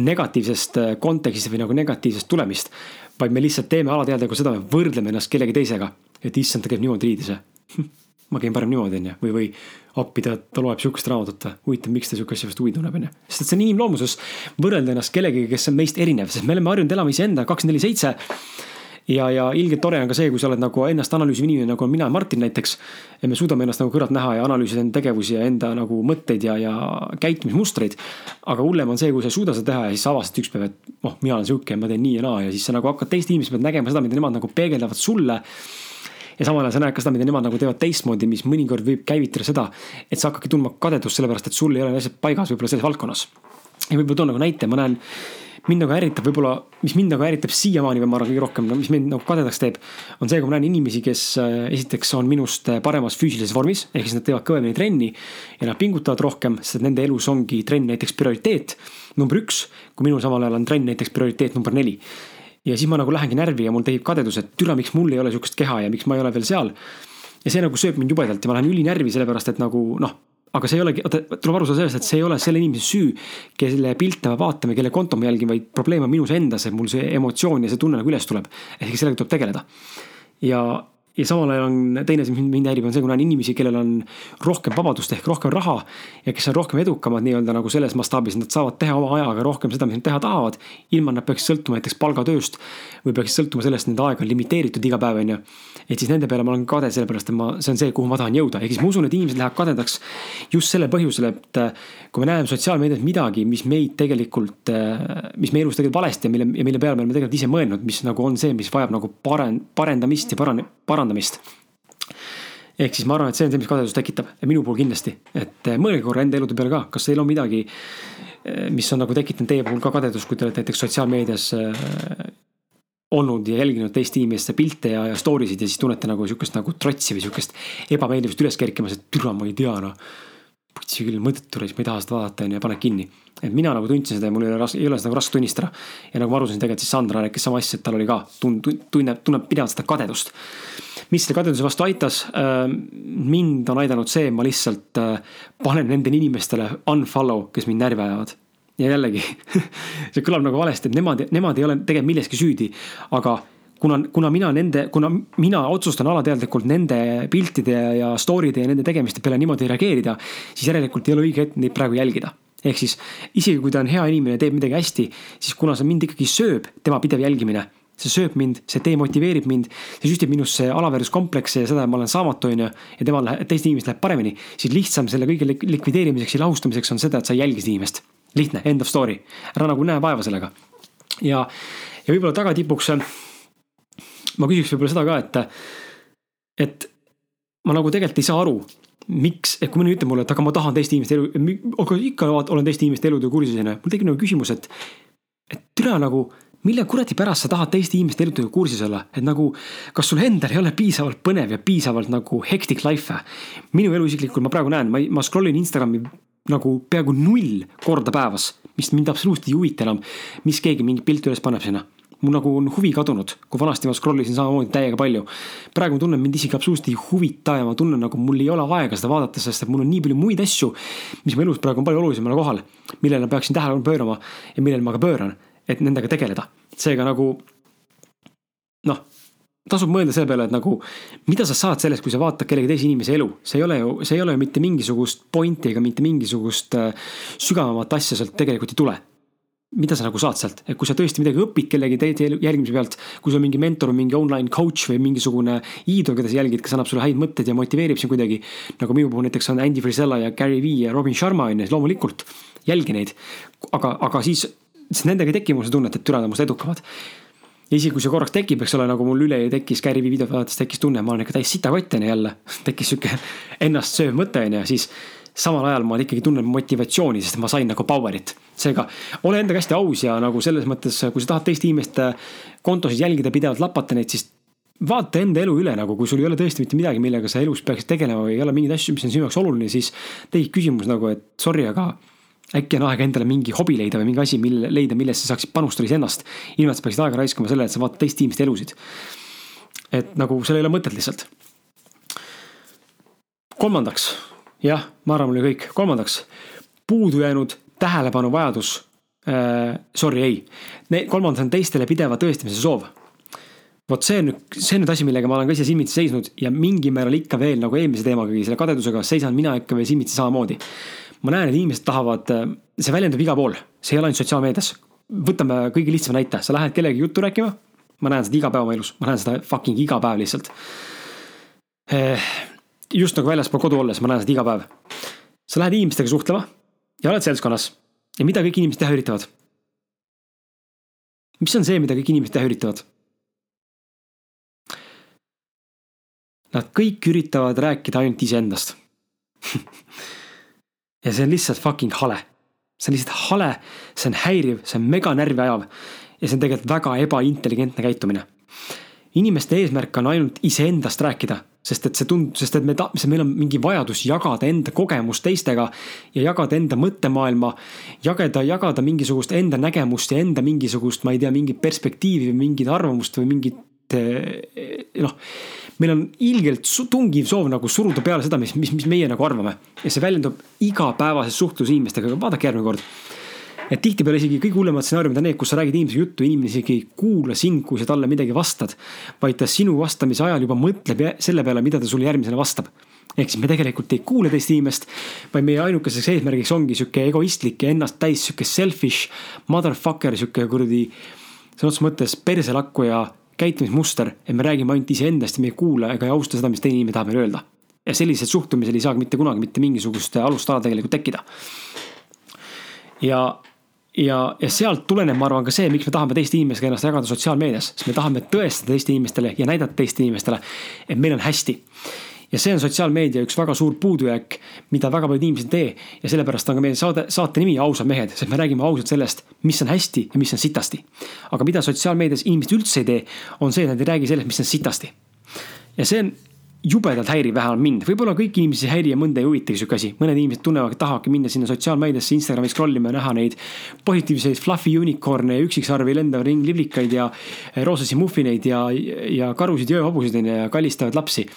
negatiivsest äh, kontekstist või nagu negatiivsest tulemist. vaid me lihtsalt teeme alateadlikult seda, me võrdleme ennast kellegi teisega. et issand, ta käib niimoodi riidis [laughs] ma käin parem niimoodi, on ju, või, või appi ta, ta loeb sihukest raamatut, huvitav, miks ta sihukest asjast huvi tunneb, on ju. sest et see on inimloomuses võrrelda ennast kellegagi, kes on meist erinev, sest me oleme harjunud elama iseenda kakskümmend neli seitse ja, ja ilgelt tore on ka see, kui sa oled nagu ennast analüüsiv inimene, nagu mina ja Martin näiteks. ja me suudame ennast nagu kõrvalt näha ja analüüsida enda tegevusi ja enda nagu mõtteid ja, ja käitumismustreid. aga hullem on see, kui sa ei suuda seda teha ja siis sa avastad üks päev, et noh, mina olen sihuke ma teen nii ja naa ja siis sa nagu hakkad teiste inimeste pealt nägema seda, mida nemad nagu peegeldavad sulle ja samal ajal sa näed ka seda, mida nemad nagu teevad teistmoodi, mis mõnikord võib käivitada seda, et sa hakkadki tundma kadedust, sellepärast et sul ei ole asjad paigas võib-olla selles valdkonnas. ja võib-olla toon nagu näite, ma näen, mind nagu ärritab võib-olla, mis mind nagu ärritab siiamaani või ma arvan kõige rohkem, no mis mind nagu kadedaks teeb, on see, kui ma näen inimesi, kes äh, esiteks on minust äh, paremas füüsilises vormis, ehk siis nad teevad kõvemini trenni ja nad pingutavad rohkem, sest nende elus ongi trenn näiteks prioriteet number üks, kui minul samal ajal on trenn näiteks prioriteet number neli ja siis ma nagu lähengi närvi ja mul tekib kadedus, et türa, miks mul ei ole sihukest keha ja miks ma ei ole veel seal. ja see nagu sööb mind jubedalt ja ma lähen ülinärvi, sellepärast et nagu noh aga see ei olegi, oota, tuleb aru saada sellest, et see ei ole selle inimese süü, kelle pilte me vaatame, kelle konto ma jälgin, vaid probleem on minus endas, et mul see emotsioon ja see tunne nagu üles tuleb. ehk sellega tuleb tegeleda. ja, ja samal ajal on teine asi, mis mind häirib, on see, kui näen inimesi, kellel on rohkem vabadust ehk rohkem raha. ja kes on rohkem edukamad nii-öelda nagu selles mastaabis, nad saavad teha oma ajaga rohkem seda, mis nad teha tahavad. ilma, et nad peaks sõltuma näiteks palgatööst või peaks sõltuma sellest, et nende aeg on limiteeritud iga päev, on ju. et siis nende peale ma olen kade, sellepärast et ma, see on see, kuhu ma tahan jõuda, ehk siis ma usun, et inimesed lähevad kadedaks just sellel põhjusel, et kui me näeme sotsiaalmeedias midagi, mis meid tegelikult, mis meie elus tegelikult valesti ja mille, ja mille peale me oleme tegelikult ise mõelnud, mis nagu on see, mis vajab nagu paren-, parendamist ja paran-, parandamist ehk siis ma arvan, et see on see, mis kadedust tekitab ja minu puhul kindlasti, et eh, mõelge korra enda elude peale ka, kas teil on midagi, eh, mis on nagu tekitanud teie puhul ka kadedust, kui te olete näiteks sotsiaalmeedias eh, olnud ja jälginud teiste inimeste pilte ja, ja story sid ja siis tunnete nagu sihukest nagu trotsi või sihukest ebameeldivust üles kerkimas, et türa, ma ei tea noh. putsi küll, mõttetu reis, ma ei taha seda vaadata on ju ja paned kinni. et mina nagu tundsin seda ja mul ei ole raske, ei ole seda nagu raske tunnistada. ja nagu ma aru sain, tegelikult siis Sandra rääkis sama asja, et tal oli ka tund-, tunneb, tunneb pidevalt seda kadedust mis selle kadeduse vastu aitas? Äh, mind on aidanud see, ma lihtsalt äh, panen nendele inimestele unfollow, kes mind närvi ajavad. ja jällegi [laughs] see kõlab nagu valesti, et nemad, nemad ei ole tegelikult milleski süüdi, aga kuna, kuna mina nende, kuna mina otsustan alateadlikult nende piltide ja story'de ja nende tegemiste peale niimoodi reageerida, siis järelikult ei ole õige hetk neid praegu jälgida ehk siis isegi kui ta on hea inimene, teeb midagi hästi, siis kuna see mind ikkagi sööb, tema pidev jälgimine see sööb mind, see demotiveerib mind, see süstib minusse alaväärsuskomplekse ja seda, et ma olen saamatu, on ju. ja temal läheb, teistel inimestel läheb paremini, siis lihtsam selle kõige likvideerimiseks ja lahustamiseks on seda, et sa ei jälgi seda inimest. lihtne, end of story, ära nagu näe vaeva sellega. ja, ja võib-olla tagatipuks ma küsiks võib-olla seda ka, et, et ma nagu tegelikult ei saa aru, miks, et kui mõni ütleb mulle, et aga ma tahan teiste inimeste elu, aga ikka olen teiste inimeste elude kursis, on ju. mul tekib nagu küsimus, et, et türa nagu mille kuradi pärast sa tahad teiste inimeste eludega kursis olla, et nagu, kas sul endal ei ole piisavalt põnev ja piisavalt nagu hectic life? minu elu isiklikult ma praegu näen, ma, ma scroll in Instagrami nagu peaaegu null korda päevas, mis mind absoluutselt ei huvita enam, mis keegi mingi pilti üles paneb sinna mul nagu on huvi kadunud, kui vanasti ma scroll isin samamoodi täiega palju. praegu ma tunnen, mind isegi absoluutselt ei huvita ja ma tunnen nagu mul ei ole aega seda vaadata, sest et mul on nii palju muid asju, mis mu elus praegu on palju olulisemale kohal, millele ma peaksin tähelepanu pöörama ja millele ma ka pööran et nendega tegeleda. seega nagu noh, tasub mõelda selle peale, et nagu mida sa saad sellest, kui sa vaatad kellegi teise inimese elu, see ei ole ju, see ei ole ju mitte mingisugust pointi ega mitte mingisugust äh, sügavamat asja sealt tegelikult ei tule mida sa nagu saad sealt, et kui sa tõesti midagi õpid kellegi teise jälgimise pealt, kui sul on mingi mentor, mingi online coach või mingisugune iidol, keda sa jälgid, kes annab sulle häid mõtteid ja motiveerib sind kuidagi. nagu minu puhul näiteks on Andy Frisella ja Gary Vee ja Robin Sharma on ju, loomulikult jälgi neid. aga, aga siis siis nendega ei teki mul seda tunnet, et türa, nad on must edukamad. ja isegi kui see korraks tekib, eks ole, nagu mul üleeile tekkis Vee videot vaadates tekkis tunne, ma olen ikka täis sitakott on ju jälle. [laughs] tekkis sihuke ennast sööv mõte on ju, siis samal ajal ma ikkagi tunnen motivatsiooni, sest ma sain nagu power'it. seega ole endaga hästi aus ja nagu selles mõttes, kui sa tahad teiste inimeste kontosid jälgida, pidevalt lapata neid, siis vaata enda elu üle nagu, kui sul ei ole tõesti mitte midagi, millega sa elus peaksid tegelema või ei ole mingeid asju, mis on sinu jaoks oluline, siis tekib küsimus nagu, et sorry, aga äkki on aeg endale mingi hobi leida või mingi asi, mille leida, millesse sa saaksid panustada iseennast. ilma, et sa peaksid aega raiskama sellele, et sa vaatad teiste inimeste elusid. et nagu seal ei ole mõtet lihtsalt. kolmandaks, jah, ma arvan, oli kõik. kolmandaks, puudu jäänud tähelepanu vajadus äh,. Sorry, ei. kolmandas on teistele pideva tõestamise soov vot see on nüüd, see on nüüd asi, millega ma olen ka ise silmitsi seisnud ja mingil määral ikka veel nagu eelmise teemagagi, selle kadedusega seisan mina ikka veel silmitsi samamoodi ma näen, et inimesed tahavad, see väljendub igal pool, see ei ole ainult sotsiaalmeedias. võtame kõige lihtsama näite, sa lähed kellegi juttu rääkima. ma näen seda iga päev oma elus, ma näen seda fucking iga päev lihtsalt. Eh, just nagu väljaspool kodu olles, ma näen seda iga päev. sa lähed inimestega suhtlema ja oled seltskonnas ja mida kõik inimesed teha üritavad? mis on see, mida kõik inimesed teha üritavad? Nad kõik üritavad rääkida ainult iseendast [laughs] ja see on lihtsalt fucking hale. see on lihtsalt hale, see on häiriv, see on mega närvi ajav. ja see on tegelikult väga ebaintelligentne käitumine. inimeste eesmärk on ainult iseendast rääkida, sest et see tund-, sest et me ta-, meil on mingi vajadus jagada enda kogemust teistega. ja jagada enda mõttemaailma, jagada, jagada mingisugust enda nägemust ja enda mingisugust, ma ei tea, mingit perspektiivi või mingit arvamust või mingit et noh, meil on ilgelt tungiv soov nagu suruda peale seda, mis, mis, mis meie nagu arvame. ja see väljendub igapäevases suhtluses inimestega, vaadake järgmine kord et tihtipeale isegi kõige hullemad stsenaariumid on need, kus sa räägid inimesega juttu, inimene isegi ei kuula sind, kui sa talle midagi vastad. vaid ta sinu vastamise ajal juba mõtleb selle peale, mida ta sulle järgmisena vastab. ehk siis me tegelikult ei kuule teist inimest, vaid meie ainukeseks eesmärgiks ongi sihuke egoistlik ja ennast täis sihuke selfish motherfucker, sihuke kuradi sõna otseses mõttes perselakkuja käitumismuster, et me räägime ainult iseendast ja me ei kuula ega ei austa seda, mis teine inimene tahab meile öelda. ja sellised suhtumised ei saa mitte kunagi mitte mingisugust alustala tegelikult tekkida. ja ja, ja sealt tuleneb, ma arvan, ka see, miks me tahame teiste inimestega ennast jagada sotsiaalmeedias, sest me tahame tõestada teiste inimestele ja näidata teiste inimestele, et meil on hästi. Ja see on sotsiaalmeedia üks väga suur puudujääk, mida väga paljud inimesed ei tee. ja sellepärast on ka meie saade, saate nimi Ausad mehed, sest me räägime ausalt sellest, mis on hästi ja mis on sitasti. aga mida sotsiaalmeedias inimesed üldse ei tee, on see, et nad ei räägi sellest, mis on sitasti. ja see on jubedalt häiriv vähemalt mind, võib-olla kõiki inimesi ei häiri ja mõnda ei huvitagi sihuke asi. mõned inimesed tunnevad, tahavadki minna sinna sotsiaalmeediasse, Instagrami scroll ima ja näha neid positiivseid fluffy unicorn'e ja üksiksarvi lendavaid ringliblikaid ja roosasi muffineid ja, ja karusid ja ööhobusid onju ja kallistavaid lapsi.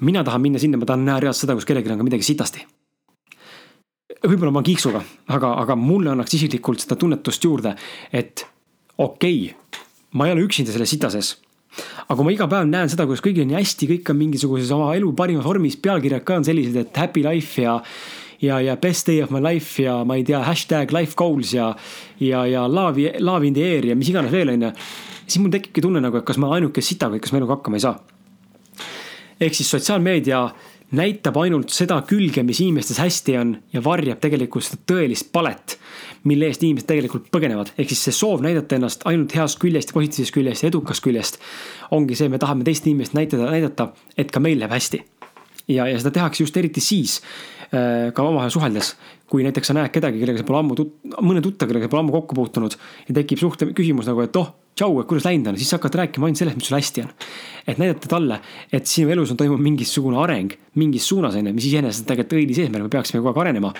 Mina tahan minna sinna, ma tahan näha reaalselt seda, kus kellelgi on ka midagi sitasti. võib-olla ma kiiksuga, aga, aga mulle annaks isiklikult seda tunnetust juurde, et okei okay,, ma ei ole üksinda selles sita sees aga kui ma iga päev näen seda, kuidas kõigil on nii hästi, kõik on mingisuguses oma elu parimas vormis, pealkirjad ka on sellised, et happy life ja ja, ja best day of my life ja ma ei tea, hashtag life goals ja, ja, ja love, love in the air ja mis iganes veel, onju. siis mul tekibki tunne nagu, et kas ma ainuke sitaga, kes ma eluga hakkama ei saa. Ehk siis sotsiaalmeedia näitab ainult seda külge, mis inimestes hästi on ja varjab tegelikult seda tõelist palet mille eest inimesed tegelikult põgenevad. ehk siis see soov näidata ennast ainult heast küljest, positiivsest küljest ja edukast küljest ongi see, me tahame teist inimest näitada, näidata, et ka meil läheb hästi. ja, ja seda tehakse just eriti siis äh, ka omavahel suheldes, kui näiteks sa näed kedagi, kellega sa pole ammu tut-, mõne tuttav, kellega sa pole ammu kokku puutunud ja tekib suhte küsimus nagu, et oh, tšau, et kuidas läinud on, siis sa hakkad rääkima ainult sellest, mis sul hästi on. et näidata talle, et sinu elus on toimunud mingisugune areng mingis suunas on ju, mis iseenesest tegelikult õilis eesmärk, me peaksime kogu aeg arenema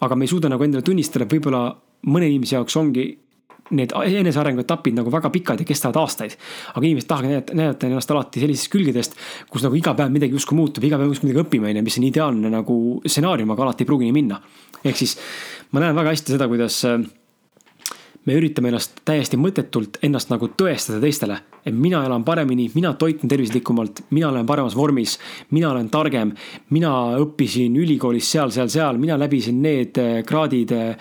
aga me ei suuda nagu endale tunnistada, et võib-olla mõne inimese jaoks ongi need enesearengu etapid nagu väga pikad ja kestavad aastaid. aga inimesed tahavad näidata, näidata ennast alati sellisest külgedest, kus nagu iga päev midagi justkui muutub, iga päev justkui midagi õpime, on ju, mis on ideaalne nagu stsenaarium, aga alati ei pruugi nii minna. ehk siis ma näen väga hästi seda, kuidas äh, me üritame ennast täiesti mõttetult ennast nagu tõestada teistele. Mina elan paremini, mina toitun tervislikumalt, mina olen paremas vormis, mina olen targem. mina õppisin ülikoolis seal, seal, seal, mina läbisin need äh, kraadid. Äh,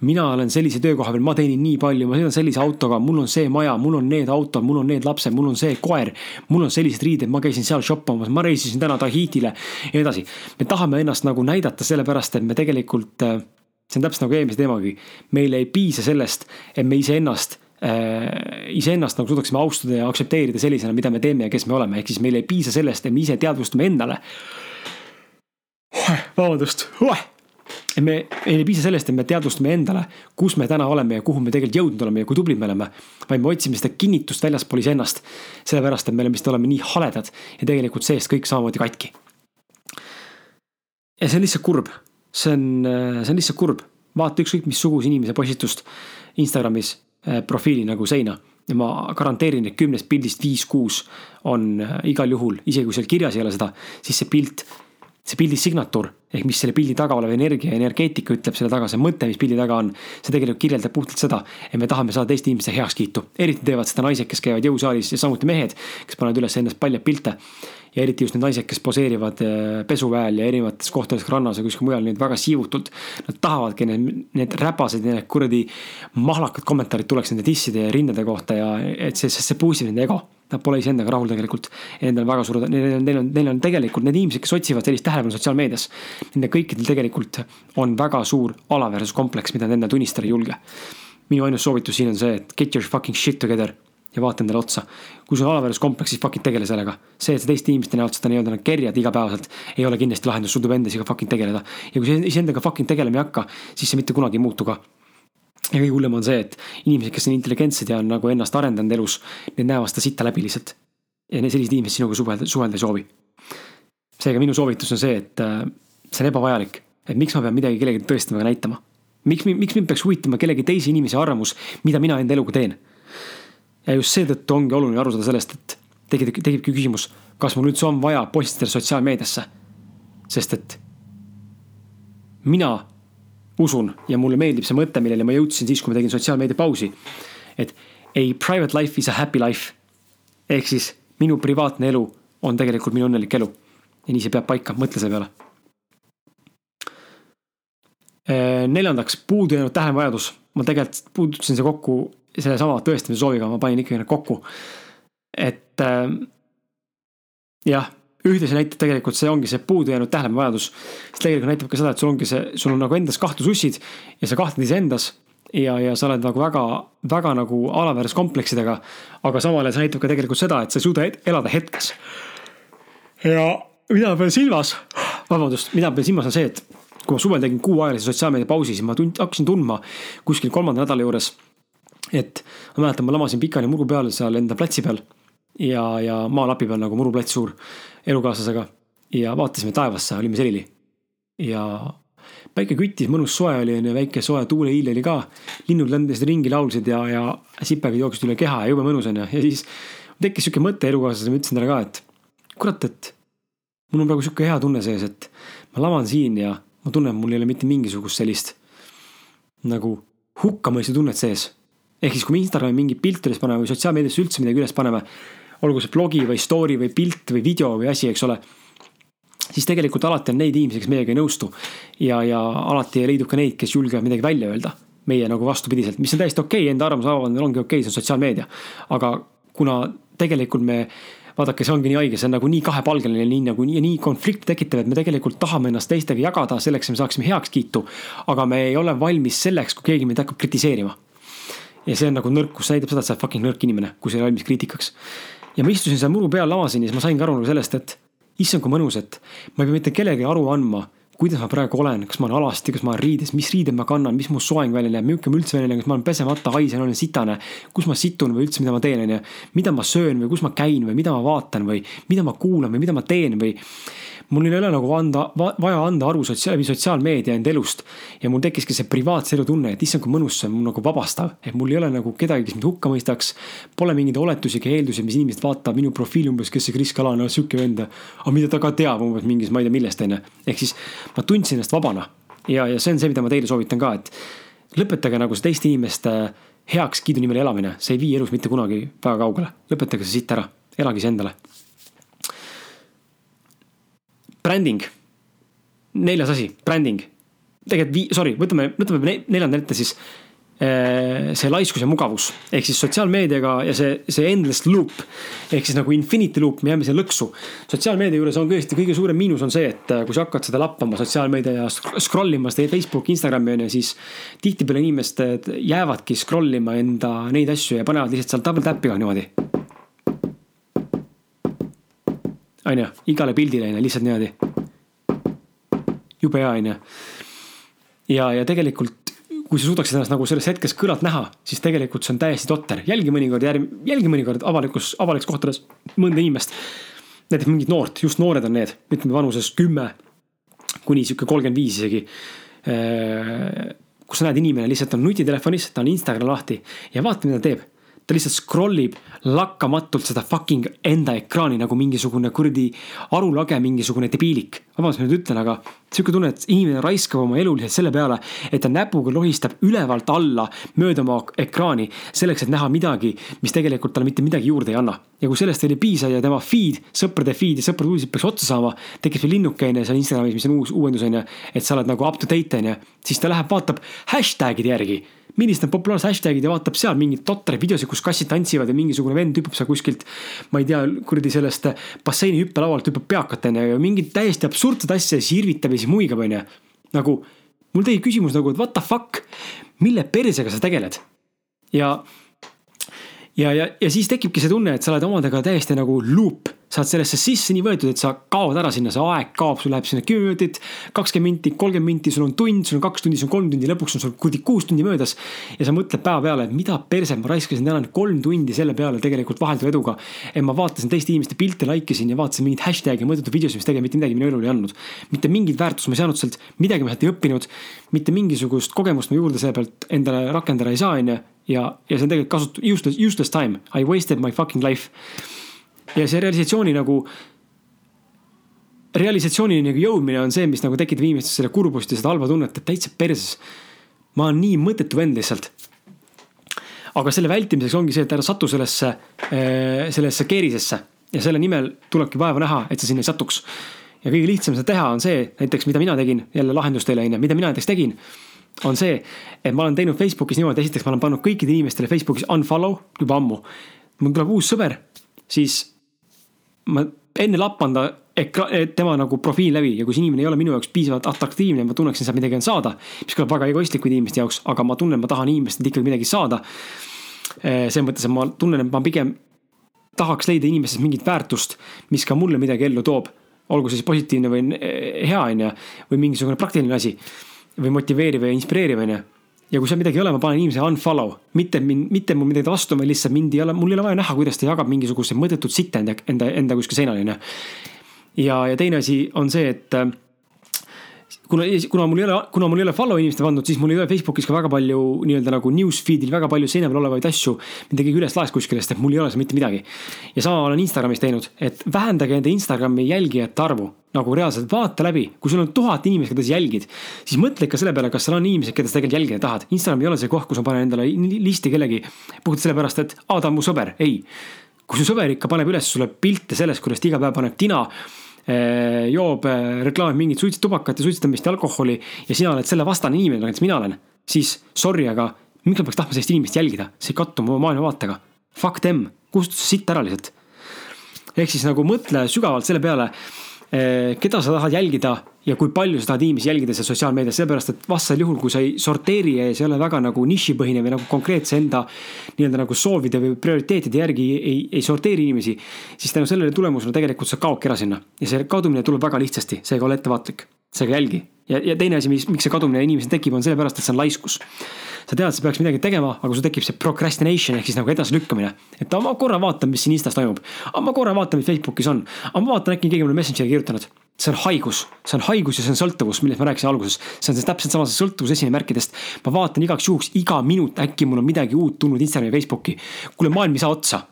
mina olen sellise töökoha peal, ma teenin nii palju, ma sõidan sellise autoga, mul on see maja, mul on need autod, mul on need lapsed, mul on see koer. mul on sellised riided, ma käisin seal shoppamas, ma reisisin täna Tahitile ja nii edasi. me tahame ennast nagu näidata sellepärast, et me tegelikult äh, see on täpselt nagu eelmise teemagi. meile ei piisa sellest, et me iseennast iseennast nagu suudaksime austada ja aktsepteerida sellisena, mida me teeme ja kes me oleme, ehk siis meil ei piisa sellest, et me ise teadvustame endale. vabandust, et me, meil ei piisa sellest, et me teadvustame endale, kus me täna oleme ja kuhu me tegelikult jõudnud oleme ja kui tublid me oleme. vaid me otsime seda kinnitust väljaspool iseennast. sellepärast, et me oleme, vist oleme nii haledad ja tegelikult seest kõik samamoodi katki. ja see on lihtsalt kurb see on, see on lihtsalt kurb. vaata ükskõik missuguse inimese postitust Instagramis profiili nagu seina ja ma garanteerin, et kümnest pildist viis-kuus on eh, igal juhul, isegi kui seal kirjas ei ole seda, siis see pilt, see pildi signatuur ehk mis selle pildi taga olev energia energeetika ütleb selle taga, see mõte, mis pildi taga on. see tegelikult kirjeldab puhtalt seda, et me tahame saada teiste inimeste heakskiitu, eriti teevad seda naised, kes käivad jõusaalis ja samuti mehed, kes panevad üles endast paljad pilte ja eriti just need naised, kes poseerivad äh, pesuväel ja erinevates kohtades rannas ja kuskil mujal neid väga siivutult. Nad tahavadki need, need räpased ja need kuradi mahlakad kommentaarid tuleks nende disside ja rindade kohta ja et see, see boost ib nende ego. Nad pole iseendaga rahul tegelikult. Nendel on väga suured, neil on, neil on, neil on tegelikult need inimesed, kes otsivad sellist tähelepanu sotsiaalmeedias. Nende kõikidel tegelikult on väga suur alaväärsuskompleks, mida nad endale tunnistada ei julge. minu ainus soovitus siin on see, et get your fucking shit together ja vaata endale otsa. kui sul on alaväärsuskompleks, siis fucking tegele sellega. see, et sa teiste inimeste näod seda nii-öelda kerjad igapäevaselt, ei ole kindlasti lahendus, sul tuleb endaga fucking tegeleda. ja kui sa iseendaga fucking tegelema ei hakka, siis see mitte kunagi ei muutu ka ja kõige hullem on see, et inimesed, kes on intelligentsed ja on nagu ennast arendanud elus, need näevad seda sitta läbi lihtsalt. ja sellised inimesed sinuga suhelda, suhelda ei soovi. seega minu soovitus on see, et äh, see on ebavajalik, et miks ma pean midagi kellelegi tõestama ega näitama. miks, miks mind peaks huvitama kellegi teise inimese arvamus, mida mina enda eluga teen ja just seetõttu ongi oluline aru saada sellest, et tekib, tekibki küsimus, kas mul üldse on vaja postitada sotsiaalmeediasse. sest et mina usun ja mulle meeldib see mõte, millele ma jõudsin siis, kui ma tegin sotsiaalmeedia pausi. et a private life is a happy life. ehk siis minu privaatne elu on tegelikult minu õnnelik elu. ja nii see peab paika, mõtle selle peale. Äh, neljandaks, puudu jäänud tähelepanu ma tegelikult puudutasin see kokku sellesama tõestamise sooviga, ma panin ikkagi need kokku. et äh, jah, ühtlasi näitab tegelikult see ongi see puudu jäänud tähelepanuvajadus. see tegelikult näitab ka seda, et sul ongi see, sul on nagu endas kahtlusussid ja sa kahtled iseendas ja, ja sa oled nagu väga, väga nagu alaväärsuskompleksidega. aga samal ajal see näitab ka tegelikult seda, et sa ei suuda elada hetkes. ja mida pean silmas, vabandust, mida pean silmas, on see, et kui ma suvel tegin kuuajalise sotsiaalmeedia pausi, siis ma tund-, hakkasin tundma kuskil kolmanda nädala juures. Et ma mäletan, ma lamasin pikali muru peal seal enda platsi peal ja, ja maalapi peal nagu muruplats suur elukaaslasega ja vaatasime taevasse, olime selili. ja päike küttis, mõnus soe oli, onju, väike soe tuuleiil oli ka. linnud lendasid ringi, laulsid ja, ja sipelgad jooksid üle keha ja jube mõnus onju. ja siis tekkis sihuke mõte elukaaslasele, ma ütlesin talle ka, et kurat, et mul on praegu sihuke hea tunne sees, et ma lavan siin ja ma tunnen, mul ei ole mitte mingisugust sellist nagu hukkamõistu tunnet sees. Ehk siis, kui me Instagrami mingi pilte üles paneme või sotsiaalmeediasse üldse midagi üles paneme, olgu see blogi või story või pilt või video või asi, eks ole siis tegelikult alati on neid inimesi, kes meiega ei nõustu. ja, ja alati leidub ka neid, kes julgevad midagi välja öelda. meie nagu vastupidiselt, mis on täiesti okei okay,, enda arvamuse avaldamine ongi okei okay,, see on sotsiaalmeedia. aga kuna tegelikult me, vaadake, see ongi nii haige, see on nagu nii kahepalgeline, nii nagu nii, nii konflikti tekitav, et me tegelikult tahame ennast teistega jagada selleks, et me saaksime heakskiitu. aga me ei ole valmis selleks, kui keegi meid hakkab kritiseerima. Ja see on nagu nõrkus, see näitab seda, et sa oled fucking nõrk inimene, kui sa ei ole valmis kriitikaks. ja ma istusin seal muru peal, lamasin ja siis ma saingi aru nagu sellest, et issand, kui mõnus, et ma ei pea mitte kellelegi aru andma, kuidas ma praegu olen, kas ma olen alasti, kas ma olen riides, mis riided ma kannan, mis mu soeng välja näeb, milline ma üldse välja näen, kas ma olen pesemata, haisen, olen sitane. kus ma situn või üldse, mida ma teen, on ju. mida ma söön või kus ma käin või mida ma vaatan või mida ma kuulan või mida ma teen või mul ei ole nagu anda, vaja anda aru sotsiaal, sotsiaalmeedia enda elust. ja mul tekkiski see privaatse elu tunne, et issand, kui mõnus see on, nagu vabastav. et mul ei ole nagu kedagi, kes mind hukka mõistaks. Pole mingeid oletusi ega eeldusi, mis inimesed vaatavad minu profiili umbes, kes see Kris Kala on, sihuke vend. aga mida ta ka teab umbes mingis, ma ei tea millest on ju. ehk siis ma tundsin ennast vabana. ja, ja see on see, mida ma teile soovitan ka, et lõpetage nagu see teiste inimeste heakskiidu nimel elamine, see ei vii elus mitte kunagi väga kaugele. lõpetage see siit ära, elage siis endale bränding. neljas asi, bränding. tegelikult vii-, sorry, võtame, võtame neljanda ette siis. Eh, see laiskus ja mugavus ehk siis sotsiaalmeediaga ja see, see endless loop ehk siis nagu infinity loop, me jääme sinna lõksu. sotsiaalmeedia juures on tõesti kõige suurem miinus on see, et eh, kui sa hakkad seda lappama sotsiaalmeedia ja scroll ima seda Facebooki, Instagrami on ju, siis tihtipeale inimesed jäävadki scroll ima enda neid asju ja panevad lihtsalt seal double tap'iga niimoodi on ju, igale pildile on ju, lihtsalt niimoodi. jube hea, on ju. ja, ja tegelikult, kui sa suudaksid ennast nagu selles hetkes kõrvalt näha, siis tegelikult see on täiesti totter. jälgi mõnikord, jälgi mõnikord avalikus, avalikes kohtades mõnda inimest. näiteks mingit noort, just noored on need, ütleme vanuses kümme kuni sihuke kolmkümmend viis isegi äh, kus sa näed, inimene lihtsalt on nutitelefonis, ta on Instagram lahti ja vaata, mida ta teeb ta lihtsalt scroll ib lakkamatult seda fucking enda ekraani nagu mingisugune kuradi arulage, mingisugune debiilik. vabandust, ma nüüd ütlen, aga sihuke tunne, et inimene raiskab oma elu lihtsalt selle peale, et ta näpuga lohistab ülevalt alla mööda oma ekraani selleks, et näha midagi, mis tegelikult talle mitte midagi juurde ei anna. ja kui sellest veel ei piisa ja tema feed, sõprade feed ja sõprade uudised peaks otsa saama, tekib veel linnuke on ju seal Instagramis, mis on uus uuendus on ju, et sa oled nagu up to date on ju, siis ta läheb, vaatab hashtag'ide järgi millised on populaarsed hashtag'id ja vaatab seal mingeid totraid videosid, kus kassid tantsivad ja mingisugune vend hüppab seal kuskilt. ma ei tea, kuradi sellest basseini hüppelaualt hüppab peakat onju ja mingit täiesti absurdset asja siis irvitab ja siis muigab onju. nagu mul tekib küsimus nagu, et what the fuck, mille persega sa tegeled? ja, ja, ja, ja siis tekibki see tunne, et sa oled omadega täiesti nagu loop sa oled sellesse sisse nii võetud, et sa kaod ära sinna, see aeg kaob, sul läheb sinna kümme minutit, kakskümmend minti, kolmkümmend minti, sul on tund, sul on kaks tundi, sul on kolm tundi, lõpuks on sul kuradi kuus tundi möödas. ja sa mõtled päeva peale, et mida perset, ma raiskasin täna nüüd kolm tundi selle peale tegelikult vahelduva eduga. et ma vaatasin teiste inimeste pilte, like isin ja vaatasin mingeid hashtag'e, mõttetuid videosid, mis tegelikult mitte midagi minu elule ei andnud. mitte mingit väärtust ma ei saanud sealt, midagi ma sealt ei õppinud. mitte mingisugust kogemust ma juurde selle pealt endale rakendada ei saa, on ju. ja, ja see on tegelikult kasut-, useless, useless time, I wasted my fucking life ja see realisatsiooni nagu realisatsioonini nagu jõudmine on see, mis nagu tekitab inimestes selle kurbust ja seda halba tunnet, et täitsa perses. ma olen nii mõttetu vend lihtsalt. aga selle vältimiseks ongi see, et ära satu sellesse, eh, sellesse keerisesse ja selle nimel tulebki vaeva näha, et sa sinna ei satuks. ja kõige lihtsam seda teha on see, näiteks mida mina tegin, jälle lahendus teile on ju, mida mina näiteks tegin on see, et ma olen teinud Facebookis niimoodi, esiteks ma olen pannud kõikidele inimestele Facebookis unfollow juba ammu. mul tuleb uus sõber, siis ma enne lappan ta ekra-, tema nagu profiil läbi ja kui see inimene ei ole minu jaoks piisavalt atraktiivne, ma tunneksin sealt midagi on saada. mis kõlab väga egoistlikult inimeste jaoks, aga ma tunnen, ma tahan inimestelt ikkagi midagi saada. Eh, selles mõttes, et ma tunnen, et ma pigem tahaks leida inimestes mingit väärtust, mis ka mulle midagi ellu toob. olgu see siis positiivne või eh, hea, on ju, või mingisugune praktiline asi. või motiveeriv ja inspireeriv, on ju ja kui seal midagi ei ole, ma panen inimese unfollow, mitte mind, mitte mul midagi vastu, vaid lihtsalt mind ei ole, mul ei ole vaja näha, kuidas ta jagab mingisuguseid mõttetut sitta enda, enda, enda kuskil seinal, onju ja, ja teine asi on see, et kuna, kuna mul ei ole, kuna mul ei ole follow inimeste pandud, siis mul ei ole Facebookis ka väga palju nii-öelda nagu news feed'il väga palju seina peal olevaid asju, mida keegi üles laes kuskil, sest et mul ei ole seal mitte midagi. ja sama olen Instagramis teinud, et vähendage enda Instagrami jälgijate arvu nagu reaalselt vaata läbi, kui sul on tuhat inimest, keda sa jälgid, siis mõtle ikka selle peale, kas seal on inimesed, keda sa tegelikult jälgida tahad. Instagram ei ole see koht, kus ma panen endale listi kellegi puhtalt sellepärast, et aa, ta on mu sõber, ei. kui su sõber ikka paneb üles sulle pilte sellest, kuidas ta iga päev paneb tina joob, eh, reklaamib mingit suitsu, tubakat ja suitsetamist ja alkoholi ja sina oled selle vastane inimene, nagu näiteks mina olen, siis sorry, aga miks ma peaks tahtma sellist inimest jälgida, see ei kattu mu maailmavaatega. Fuck them, kustuta see sitt ära lihtsalt. ehk siis nagu mõtle sügavalt selle peale Eh, keda sa tahad jälgida ja kui palju sa tahad inimesi jälgida seal sotsiaalmeedias, sellepärast et vastasel juhul, kui sa ei sorteeri ja see ei ole väga nagu nišipõhine või nagu konkreetse enda nii-öelda nagu soovide või prioriteetide järgi ei, ei sorteeri inimesi, siis tänu sellele tulemusele tegelikult sa kaodki ära sinna ja see kadumine tuleb väga lihtsasti, seega ole ettevaatlik, seega jälgi. ja, ja teine asi, mis, miks see kadumine inimesel tekib, on sellepärast, et see on laiskus sa tead, sa peaks midagi tegema, aga sul tekib see procrastination ehk siis nagu edasilükkamine. et ma korra vaatan, mis siin Instas toimub. ma korra vaatan, mis Facebookis on. ma vaatan, äkki keegi mulle Messengeri kirjutanud. See on haigus, see on haigus ja see on sõltuvus, millest ma rääkisin alguses. see on see täpselt sama see sõltuvus esimärkidest. ma vaatan igaks juhuks iga minut, äkki mul on midagi uut tulnud Instagrami, Facebooki. kuule, maailm ei saa otsa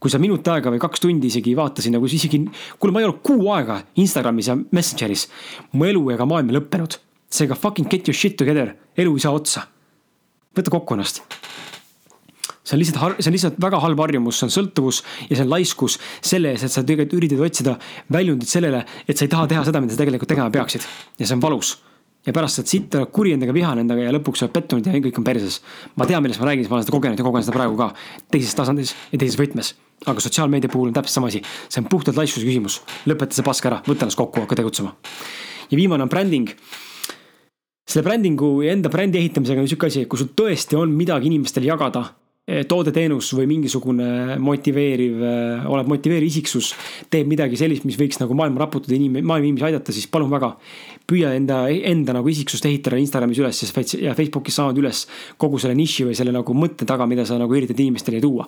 kui sa minut aega või kaks tundi isegi vaatasin nagu isegi, kuule, ma ei olnud kuu aega Instagramis ja Messengeris. mu elu ega maailm ei lõppenud. seega fucking get your shit together, elu ei saa otsa võta kokku ennast. See on lihtsalt, see on lihtsalt väga halb harjumus, see on sõltuvus ja see on laiskus selle ees, et sa tegelikult üritad otsida väljundit sellele, et sa ei taha teha seda, mida sa tegelikult tegema peaksid. ja see on valus. ja pärast saad sitta kuri endaga, vihane endaga ja lõpuks oled pettunud ja kõik on perses. ma tean, millest ma räägin, sest ma olen seda kogenud ja kogen seda praegu ka teises tasandis ja teises võtmes aga sotsiaalmeedia puhul on täpselt sama asi, see on puhtalt laiskuse küsimus. lõpeta see pask ära, võta ennast kokku, hakka tegutsema. ja viimane on bränding selle brändingu ja enda brändi ehitamisega on sihuke asi, et kui sul tõesti on midagi inimestele jagada, eh, toode-teenus või mingisugune motiveeriv, eh, oled motiveeriv isiksus, teeb midagi sellist, mis võiks nagu maailma raputada, inim-, maailma inimesi aidata, siis palun väga. püüa enda, enda nagu isiksust ehitada Instagramis üles ja Facebookis samamoodi üles kogu selle niši või selle nagu mõtte taga, mida sa nagu üritad inimestele tuua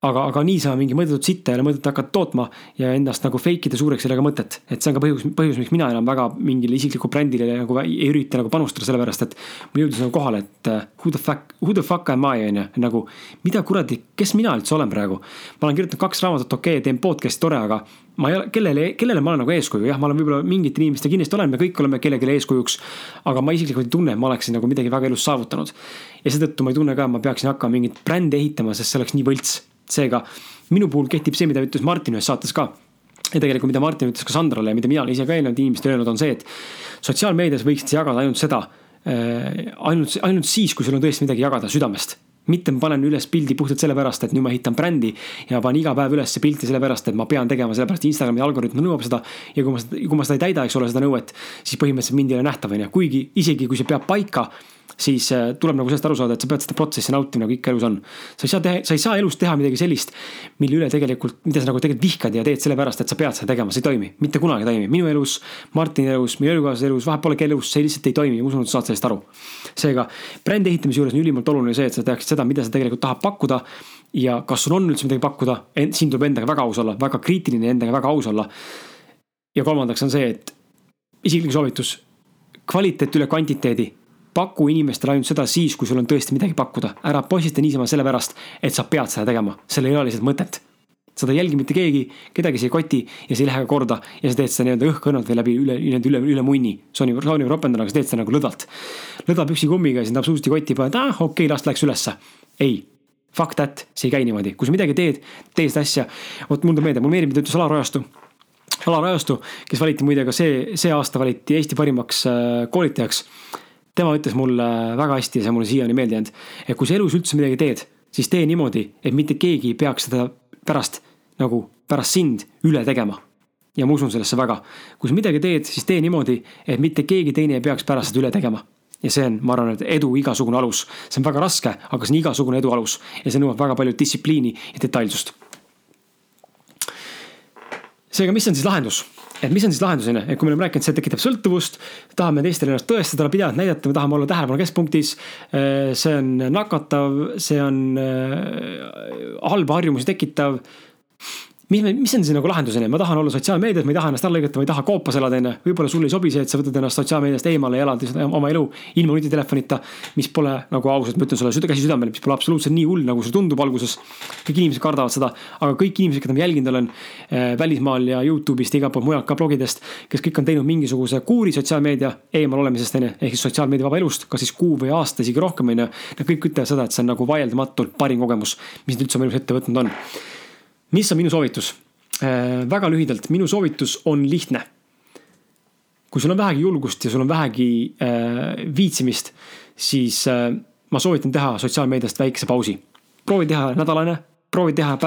aga, aga niisama mingi mõttetut sitta ei ole mõtet hakata tootma ja ennast nagu fake ida suureks ei ole ka mõtet. et see on ka põhjus, põhjus, miks mina enam väga mingile isiklikule brändile nagu ei ürita nagu panustada, sellepärast et mul jõudis nagu kohale, et uh, who the fuck, who the fuck am I on ju, nagu mida kuradi, kes mina üldse olen praegu. ma olen kirjutanud kaks raamatut, okei okay,, teen podcast'i, tore, aga ma ei ole, kellele, kellele ma olen nagu eeskuju, jah, ma olen võib-olla mingite inimeste kindlasti olen, me kõik oleme kellelegi eeskujuks. aga ma isiklikult ei tunne, et ma oleksin nagu midagi väga elus saavutanud. ja seetõttu ma ei tunne ka, et ma peaksin hakkama mingit brändi ehitama, sest see oleks nii võlts seega minu puhul kehtib see, mida ütles Martin ühes saates ka ja tegelikult, mida Martin ütles ka Sandrale ja mida mina olen ise ka eelnevalt inimestele öelnud, on see, et sotsiaalmeedias võiksid sa jagada ainult seda äh,. ainult, ainult siis, kui sul on tõesti midagi jagada südamest. mitte ma panen üles pildi puhtalt sellepärast, et nüüd ma ehitan brändi ja ma panen iga päev üles pilti sellepärast, et ma pean tegema, sellepärast Instagrami algoritm nõuab seda. ja kui ma kui ma seda ei täida, eks ole, seda nõuet, siis põhimõtteliselt mind ei ole nähtav, on ju, kuigi isegi kui see peab paika siis äh, tuleb nagu sellest aru saada, et sa pead seda protsessi nautima, nagu ikka elus on. sa ei saa teha, sa ei saa elus teha midagi sellist, mille üle tegelikult, mida sa nagu tegelikult vihkad ja teed sellepärast, et sa pead seda tegema, see ei toimi, mitte kunagi ei toimi. minu elus, Martini elus, meie elukaaslase elus, kelle elus, see lihtsalt ei toimi ja ma usun, et sa saad sellest aru. seega brändi ehitamise juures on ülimalt oluline see, et sa teaksid seda, mida sa tegelikult tahad pakkuda. ja kas sul on üldse midagi pakkuda, siin tuleb endaga väga aus olla, väga kriitiline endaga väga aus olla. ja kolmandaks on see, et isiklik soovitus, kvaliteet üle kvantiteedi paku inimestele ainult seda siis, kui sul on tõesti midagi pakkuda. ära postita niisama sellepärast, et sa pead seda tegema, sellel ei ole lihtsalt mõtet. seda ei jälgi mitte keegi, kedagi see ei koti ja see ei lähe ka korda ja sa teed seda nii-öelda õhkõrnalt või läbi üle, nii-öelda üle, üle munni. Sony, Sony ropendana, aga sa teed seda nagu lõdvalt. lõdva püksikummiga ja sind absoluutselt ei koti, paned, ah okei okay,, las läks ülesse. ei, fuck that, see ei käi niimoodi, kui sa midagi teed, tee seda asja. vot mul tuleb meelde, mulle meeldib, mida ütles Alar Ojastu. Alar Ojastu, kes valiti muide ka see, see aasta valiti Eesti parimaks äh, koolitajaks. Tema ütles mulle väga hästi ja see mulle siiani meelde jäänud, et kui sa elus üldse midagi teed, siis tee niimoodi, et mitte keegi ei peaks seda pärast nagu pärast sind üle tegema ja ma usun sellesse väga. kui sa midagi teed, siis tee niimoodi, et mitte keegi teine ei peaks pärast seda üle tegema ja see on, ma arvan, et edu igasugune alus. see on väga raske, aga see on igasugune edu alus ja see nõuab väga palju distsipliini ja detailsust. seega, mis on siis lahendus? Et mis on siis lahendus, on ju, et kui me oleme rääkinud, see tekitab sõltuvust, tahame teistele ennast tõestada, pidevalt näidata, me tahame olla tähelepanu keskpunktis. Eh, see on nakatav, see on eh, halba harjumusi tekitav mis, mis on siis nagu lahendus, on ju, ma tahan olla sotsiaalmeedias, ma ei taha ennast alla lõigata, ma ei taha koopas elada, on ju. võib-olla sulle ei sobi see, et sa võtad ennast sotsiaalmeediast eemale ja elad oma elu ilma nutitelefonita. mis pole nagu ausalt, ma ütlen sulle süda, käsi südamele, mis pole absoluutselt nii hull, nagu see tundub alguses. kõik inimesed kardavad seda, aga kõik inimesed, keda ma jälginud olen äh, välismaal ja Youtube'ist ja igalt poolt mujalt ka blogidest. kes kõik on teinud mingisuguse kuuri sotsiaalmeedia eemal olemisest, on ju, ehk siis sotsiaalmeedia vaba elust, kas siis kuu või aasta, isegi rohkem, on ju. Nad kõik ütlevad seda, et see on nagu vaieldamatult parim kogemus, mis nad üldse oma elus ette võtnud on mis on minu soovitus? Äh, väga lühidalt, minu soovitus on lihtne. kui sul on vähegi julgust ja sul on vähegi äh, viitsimist, siis äh, ma soovitan teha sotsiaalmeediast väikese pausi. proovi teha nädalane, proovi teha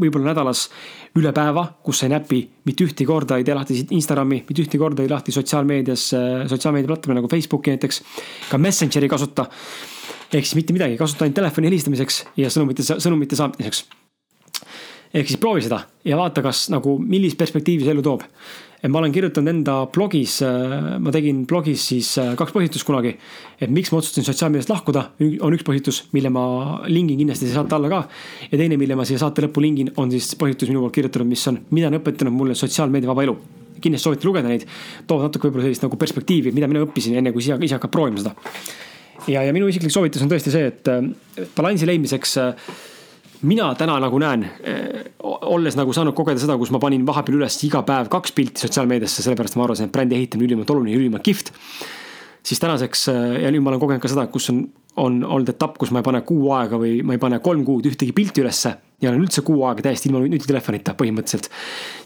võib-olla nädalas üle päeva, kus sa ei näpi mitte ühtegi korda, ei tee lahti Instagrami, mitte ühtegi korda ei lahti sotsiaalmeedias, sotsiaalmeediaplatvormi nagu Facebooki näiteks. ka Messengeri kasuta. ehk siis mitte midagi, kasuta ainult telefoni helistamiseks ja sõnumite, sõnumite saatmiseks ehk siis proovi seda ja vaata, kas nagu, millist perspektiivi see elu toob. et ma olen kirjutanud enda blogis, äh, ma tegin blogis siis äh, kaks põhjustust kunagi. et miks ma otsustasin sotsiaalmeediast lahkuda, on üks põhjustus, mille ma lingin kindlasti siia saate alla ka. ja teine, mille ma siia saate lõppu lingin, on siis põhjustus minu poolt kirjutatud, mis on, mida on õpetanud mulle sotsiaalmeedia vaba elu kindlasti soovitan lugeda neid, toovad natuke võib-olla sellist nagu perspektiivi, mida mina õppisin enne, kui ise, ise hakkab proovima seda. ja, ja minu isiklik soovitus on tõesti see, et äh, balansi leidmiseks äh, mina täna nagu näen, eh, olles nagu saanud kogeda seda, kus ma panin vahepeal üles iga päev kaks pilti sotsiaalmeediasse, sellepärast ma arvasin, et brändi ehitamine ülimalt oluline ülimalt kihvt. siis tänaseks eh, ja nüüd ma olen kogenud ka seda, kus on, on olnud etapp, kus ma ei pane kuu aega või ma ei pane kolm kuud ühtegi pilti ülesse. ja olen üldse kuu aega täiesti ilma nutitelefonita põhimõtteliselt.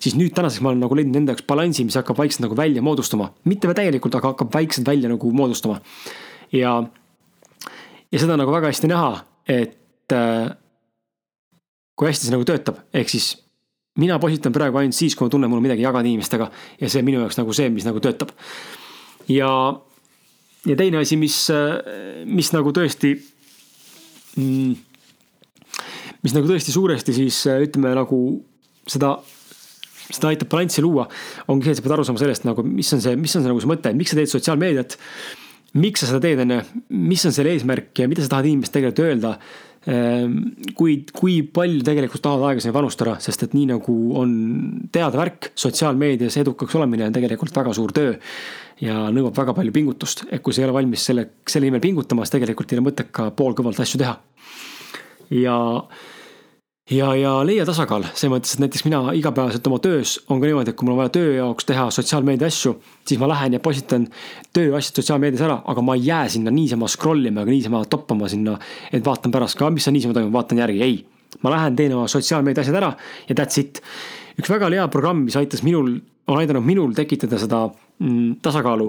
siis nüüd tänaseks ma olen nagu leidnud enda jaoks balansi, mis hakkab vaikselt nagu välja moodustuma, mitte täielikult, aga hakkab vaikselt välja nagu moodustuma. ja, ja seda nagu väga hästi näha, et äh, kui hästi see nagu töötab, ehk siis mina postitan praegu ainult siis, kui ma tunnen, mul on midagi jagada inimestega ja see on minu jaoks nagu see, mis nagu töötab. ja, ja teine asi, mis, mis nagu tõesti mm,, mis nagu tõesti suuresti siis ütleme nagu seda, seda aitab balanssi luua, ongi see, et sa pead aru saama sellest nagu, mis on see, mis on see nagu see mõte, miks sa teed sotsiaalmeediat. miks sa seda teed, on ju, mis on selle eesmärk ja mida sa tahad inimestele tegelikult öelda Ehm, kui, kui palju tegelikult tahavad aega sinna panustada, sest et nii nagu on teada värk, sotsiaalmeedias edukaks olemine on tegelikult väga suur töö. ja nõuab väga palju pingutust, et kui sa ei ole valmis selle, selle nimel pingutama, siis tegelikult ei ole mõtet ka poolkõvalt asju teha. ja ja, ja leia tasakaal, selles mõttes, et näiteks mina igapäevaselt oma töös on ka niimoodi, et kui mul on vaja töö jaoks teha sotsiaalmeedia asju, siis ma lähen ja postitan tööasjad sotsiaalmeedias ära, aga ma ei jää sinna niisama scroll ima ega niisama toppama sinna, et vaatan pärast ka, mis seal niisama toimub, vaatan järgi, ei. ma lähen teen oma sotsiaalmeedia asjad ära ja that's it. üks väga hea programm, mis aitas minul, on aidanud minul tekitada seda mm, tasakaalu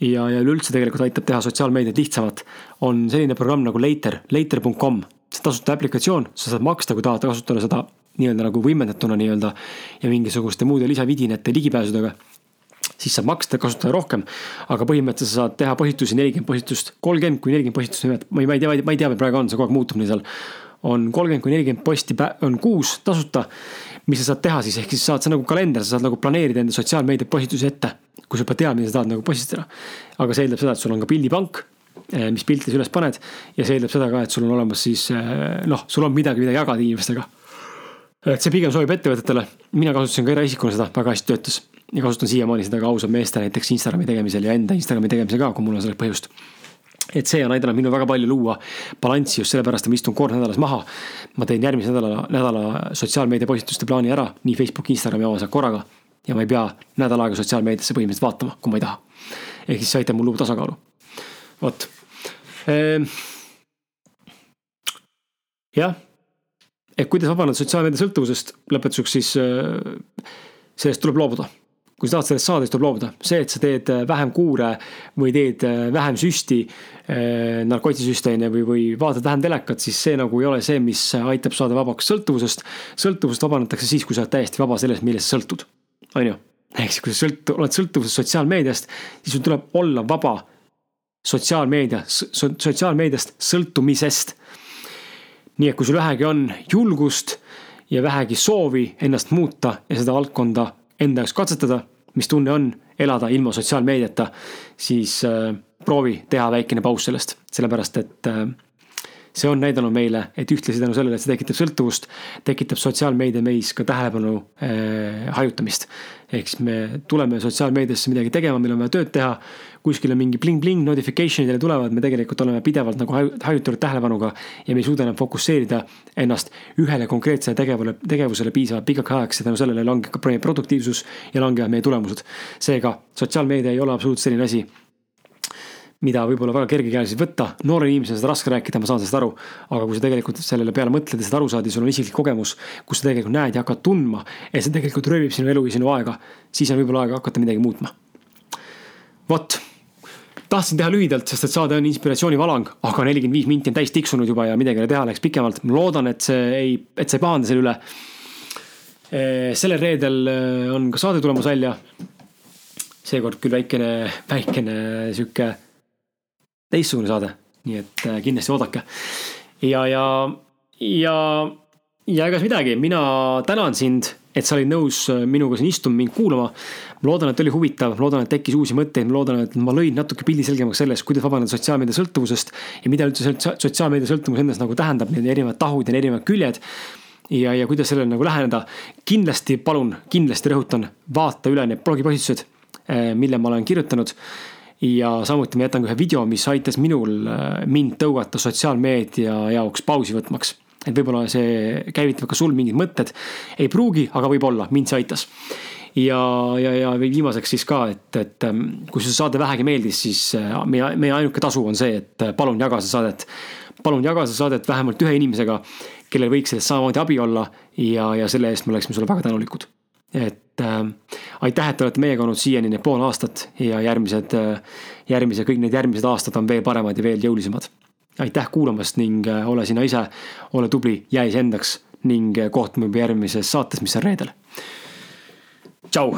ja, ja üleüldse tegelikult aitab teha sotsiaalmeediat lihtsamalt, on selline programm nagu Later, later.com see tasuta aplikatsioon, sa saad maksta, kui tahad kasutada seda nii-öelda nagu võimendatuna nii-öelda ja mingisuguste muude lisavidinate ligipääsudega siis saab maksta, kasutada rohkem. aga põhimõtteliselt sa saad teha postitusi, nelikümmend postitust, kolmkümmend kuni nelikümmend nimet-, ma ei, ma ei tea, ma ei tea, veel praegu on, see kogu aeg muutub nii seal. on kolmkümmend kuni nelikümmend posti, on kuus tasuta, mis sa saad teha siis, ehk siis saad, on nagu kalender, sa saad nagu planeerida enda sotsiaalmeedia postitusi ette. kui sa juba tead, mida sa tahad nagu postitada. aga see eeldab seda, et sul on ka pildipank mis pilti sa üles paned. ja see eeldab seda ka, et sul on olemas siis eh, noh, sul on midagi, mida jagada inimestega. et see pigem sobib ettevõtetele, mina kasutasin ka eraisikuna seda, väga hästi töötas. ja kasutan siiamaani seda ka ausalt meeste näiteks Instagrami tegemisel ja enda Instagrami tegemisel ka, kui mul on selleks põhjust. et see on aidanud minul väga palju luua balanssi just sellepärast, et ma istun kord nädalas maha. ma teen järgmise nädala, nädala sotsiaalmeedia postituste plaani ära nii Facebooki, Instagrami omas korraga. ja ma ei pea nädal aega sotsiaalmeediasse põhimõtteliselt vaatama, kui ma ei taha. ehk siis see aitab mul luua tasakaalu. vot. Jah, et kuidas vabaneda sotsiaalmeedia sõltuvusest, lõpetuseks siis äh, sellest tuleb loobuda kui sa tahad sellest saada, siis tuleb loobuda. see, et sa teed äh, vähem kuure või teed äh, vähem süsti, narkotisüste on ju, või, või vaatad vähem telekat, siis see nagu ei ole see, mis aitab saada vabaks sõltuvusest. sõltuvust vabandatakse siis, kui sa oled täiesti vaba sellest, millest sa sõltud, on ju. ehk siis, kui sa sõlt-, oled sõltuvuses sotsiaalmeediast, siis sul tuleb olla vaba sotsiaalmeedia, sotsiaalmeediast sõltumisest. nii et kui sul vähegi on julgust ja vähegi soovi ennast muuta ja seda valdkonda enda jaoks katsetada mis tunne on elada ilma sotsiaalmeediata, siis äh, proovi teha väikene paus sellest, sellepärast et äh, see on näidanud meile, et ühtlasi tänu sellele, et see tekitab sõltuvust, tekitab sotsiaalmeedia meis ka tähelepanu äh, hajutamist. ehk siis me tuleme sotsiaalmeediasse midagi tegema, meil on vaja tööd teha, kuskil on mingi bling-bling notification'id jälle tulevad, me tegelikult oleme pidevalt nagu hajutatud tähelepanuga ja me ei suuda enam fokusseerida ennast ühele konkreetsele tegevusele, tegevusele piisavalt pikaks ajaks ja tänu sellele langeb ka produktiivsus ja langevad meie tulemused. seega sotsiaalmeedia ei ole absoluutselt selline asi mida võib-olla väga kergekäeliselt võtta, noore inimesena seda raske rääkida, ma saan sellest aru. aga kui sa tegelikult sellele peale mõtled ja seda aru saad ja sul on isiklik kogemus, kus sa tegelikult näed ja hakkad tundma, et see tegelikult röövib sinu elu ja sinu aega, siis on võib-olla aeg hakata midagi muutma. vot, tahtsin teha lühidalt, sest et saade on inspiratsioonivalang, aga nelikümmend viis minti on täis tiksunud juba ja midagi ei ole teha, läks pikemalt, ma loodan, et see ei, et sa ei pahanda selle üle. sellel reedel on ka saade tulemas välja. seekord küll väikene, väikene sihuke teistsugune saade, nii et äh, kindlasti oodake. ja, ja, ja, ja egas midagi, mina tänan sind, et sa olid nõus äh, minuga siin istuma, mind kuulama. ma loodan, et oli huvitav, loodan, et tekkis uusi mõtteid, ma loodan, et ma lõin natuke pildi selgemaks sellest, kuidas vabaneda sotsiaalmeedia sõltuvusest. ja mida üldse sotsiaalmeedia sõltuvus endas nagu tähendab, need erinevad tahud ja erinevad küljed ja, ja kuidas sellele nagu läheneda. kindlasti palun, kindlasti rõhutan, vaata üle need blogipostitused, äh, mille ma olen kirjutanud ja samuti ma jätan ka ühe video, mis aitas minul, äh, mind tõugata sotsiaalmeedia jaoks pausi võtmaks. et võib-olla see käivitab ka sul mingid mõtted, ei pruugi, aga võib-olla, mind see aitas. ja, ja, ja viimaseks siis ka, et, et ähm, kui see saade vähegi meeldis, siis äh, meie, meie ainuke tasu on see, et äh, palun jaga seda saadet. palun jaga seda saadet vähemalt ühe inimesega, kellel võiks sellest samamoodi abi olla ja, ja selle eest me oleksime sulle väga tänulikud et äh, aitäh, et te olete meiega olnud siiani need pool aastat ja järgmised äh,, järgmised, kõik need järgmised aastad on veel paremad ja veel jõulisemad. aitäh kuulamast ning äh, ole sina ise, ole tubli, jää iseendaks ning äh, kohtume juba järgmises saates, mis on reedel. tšau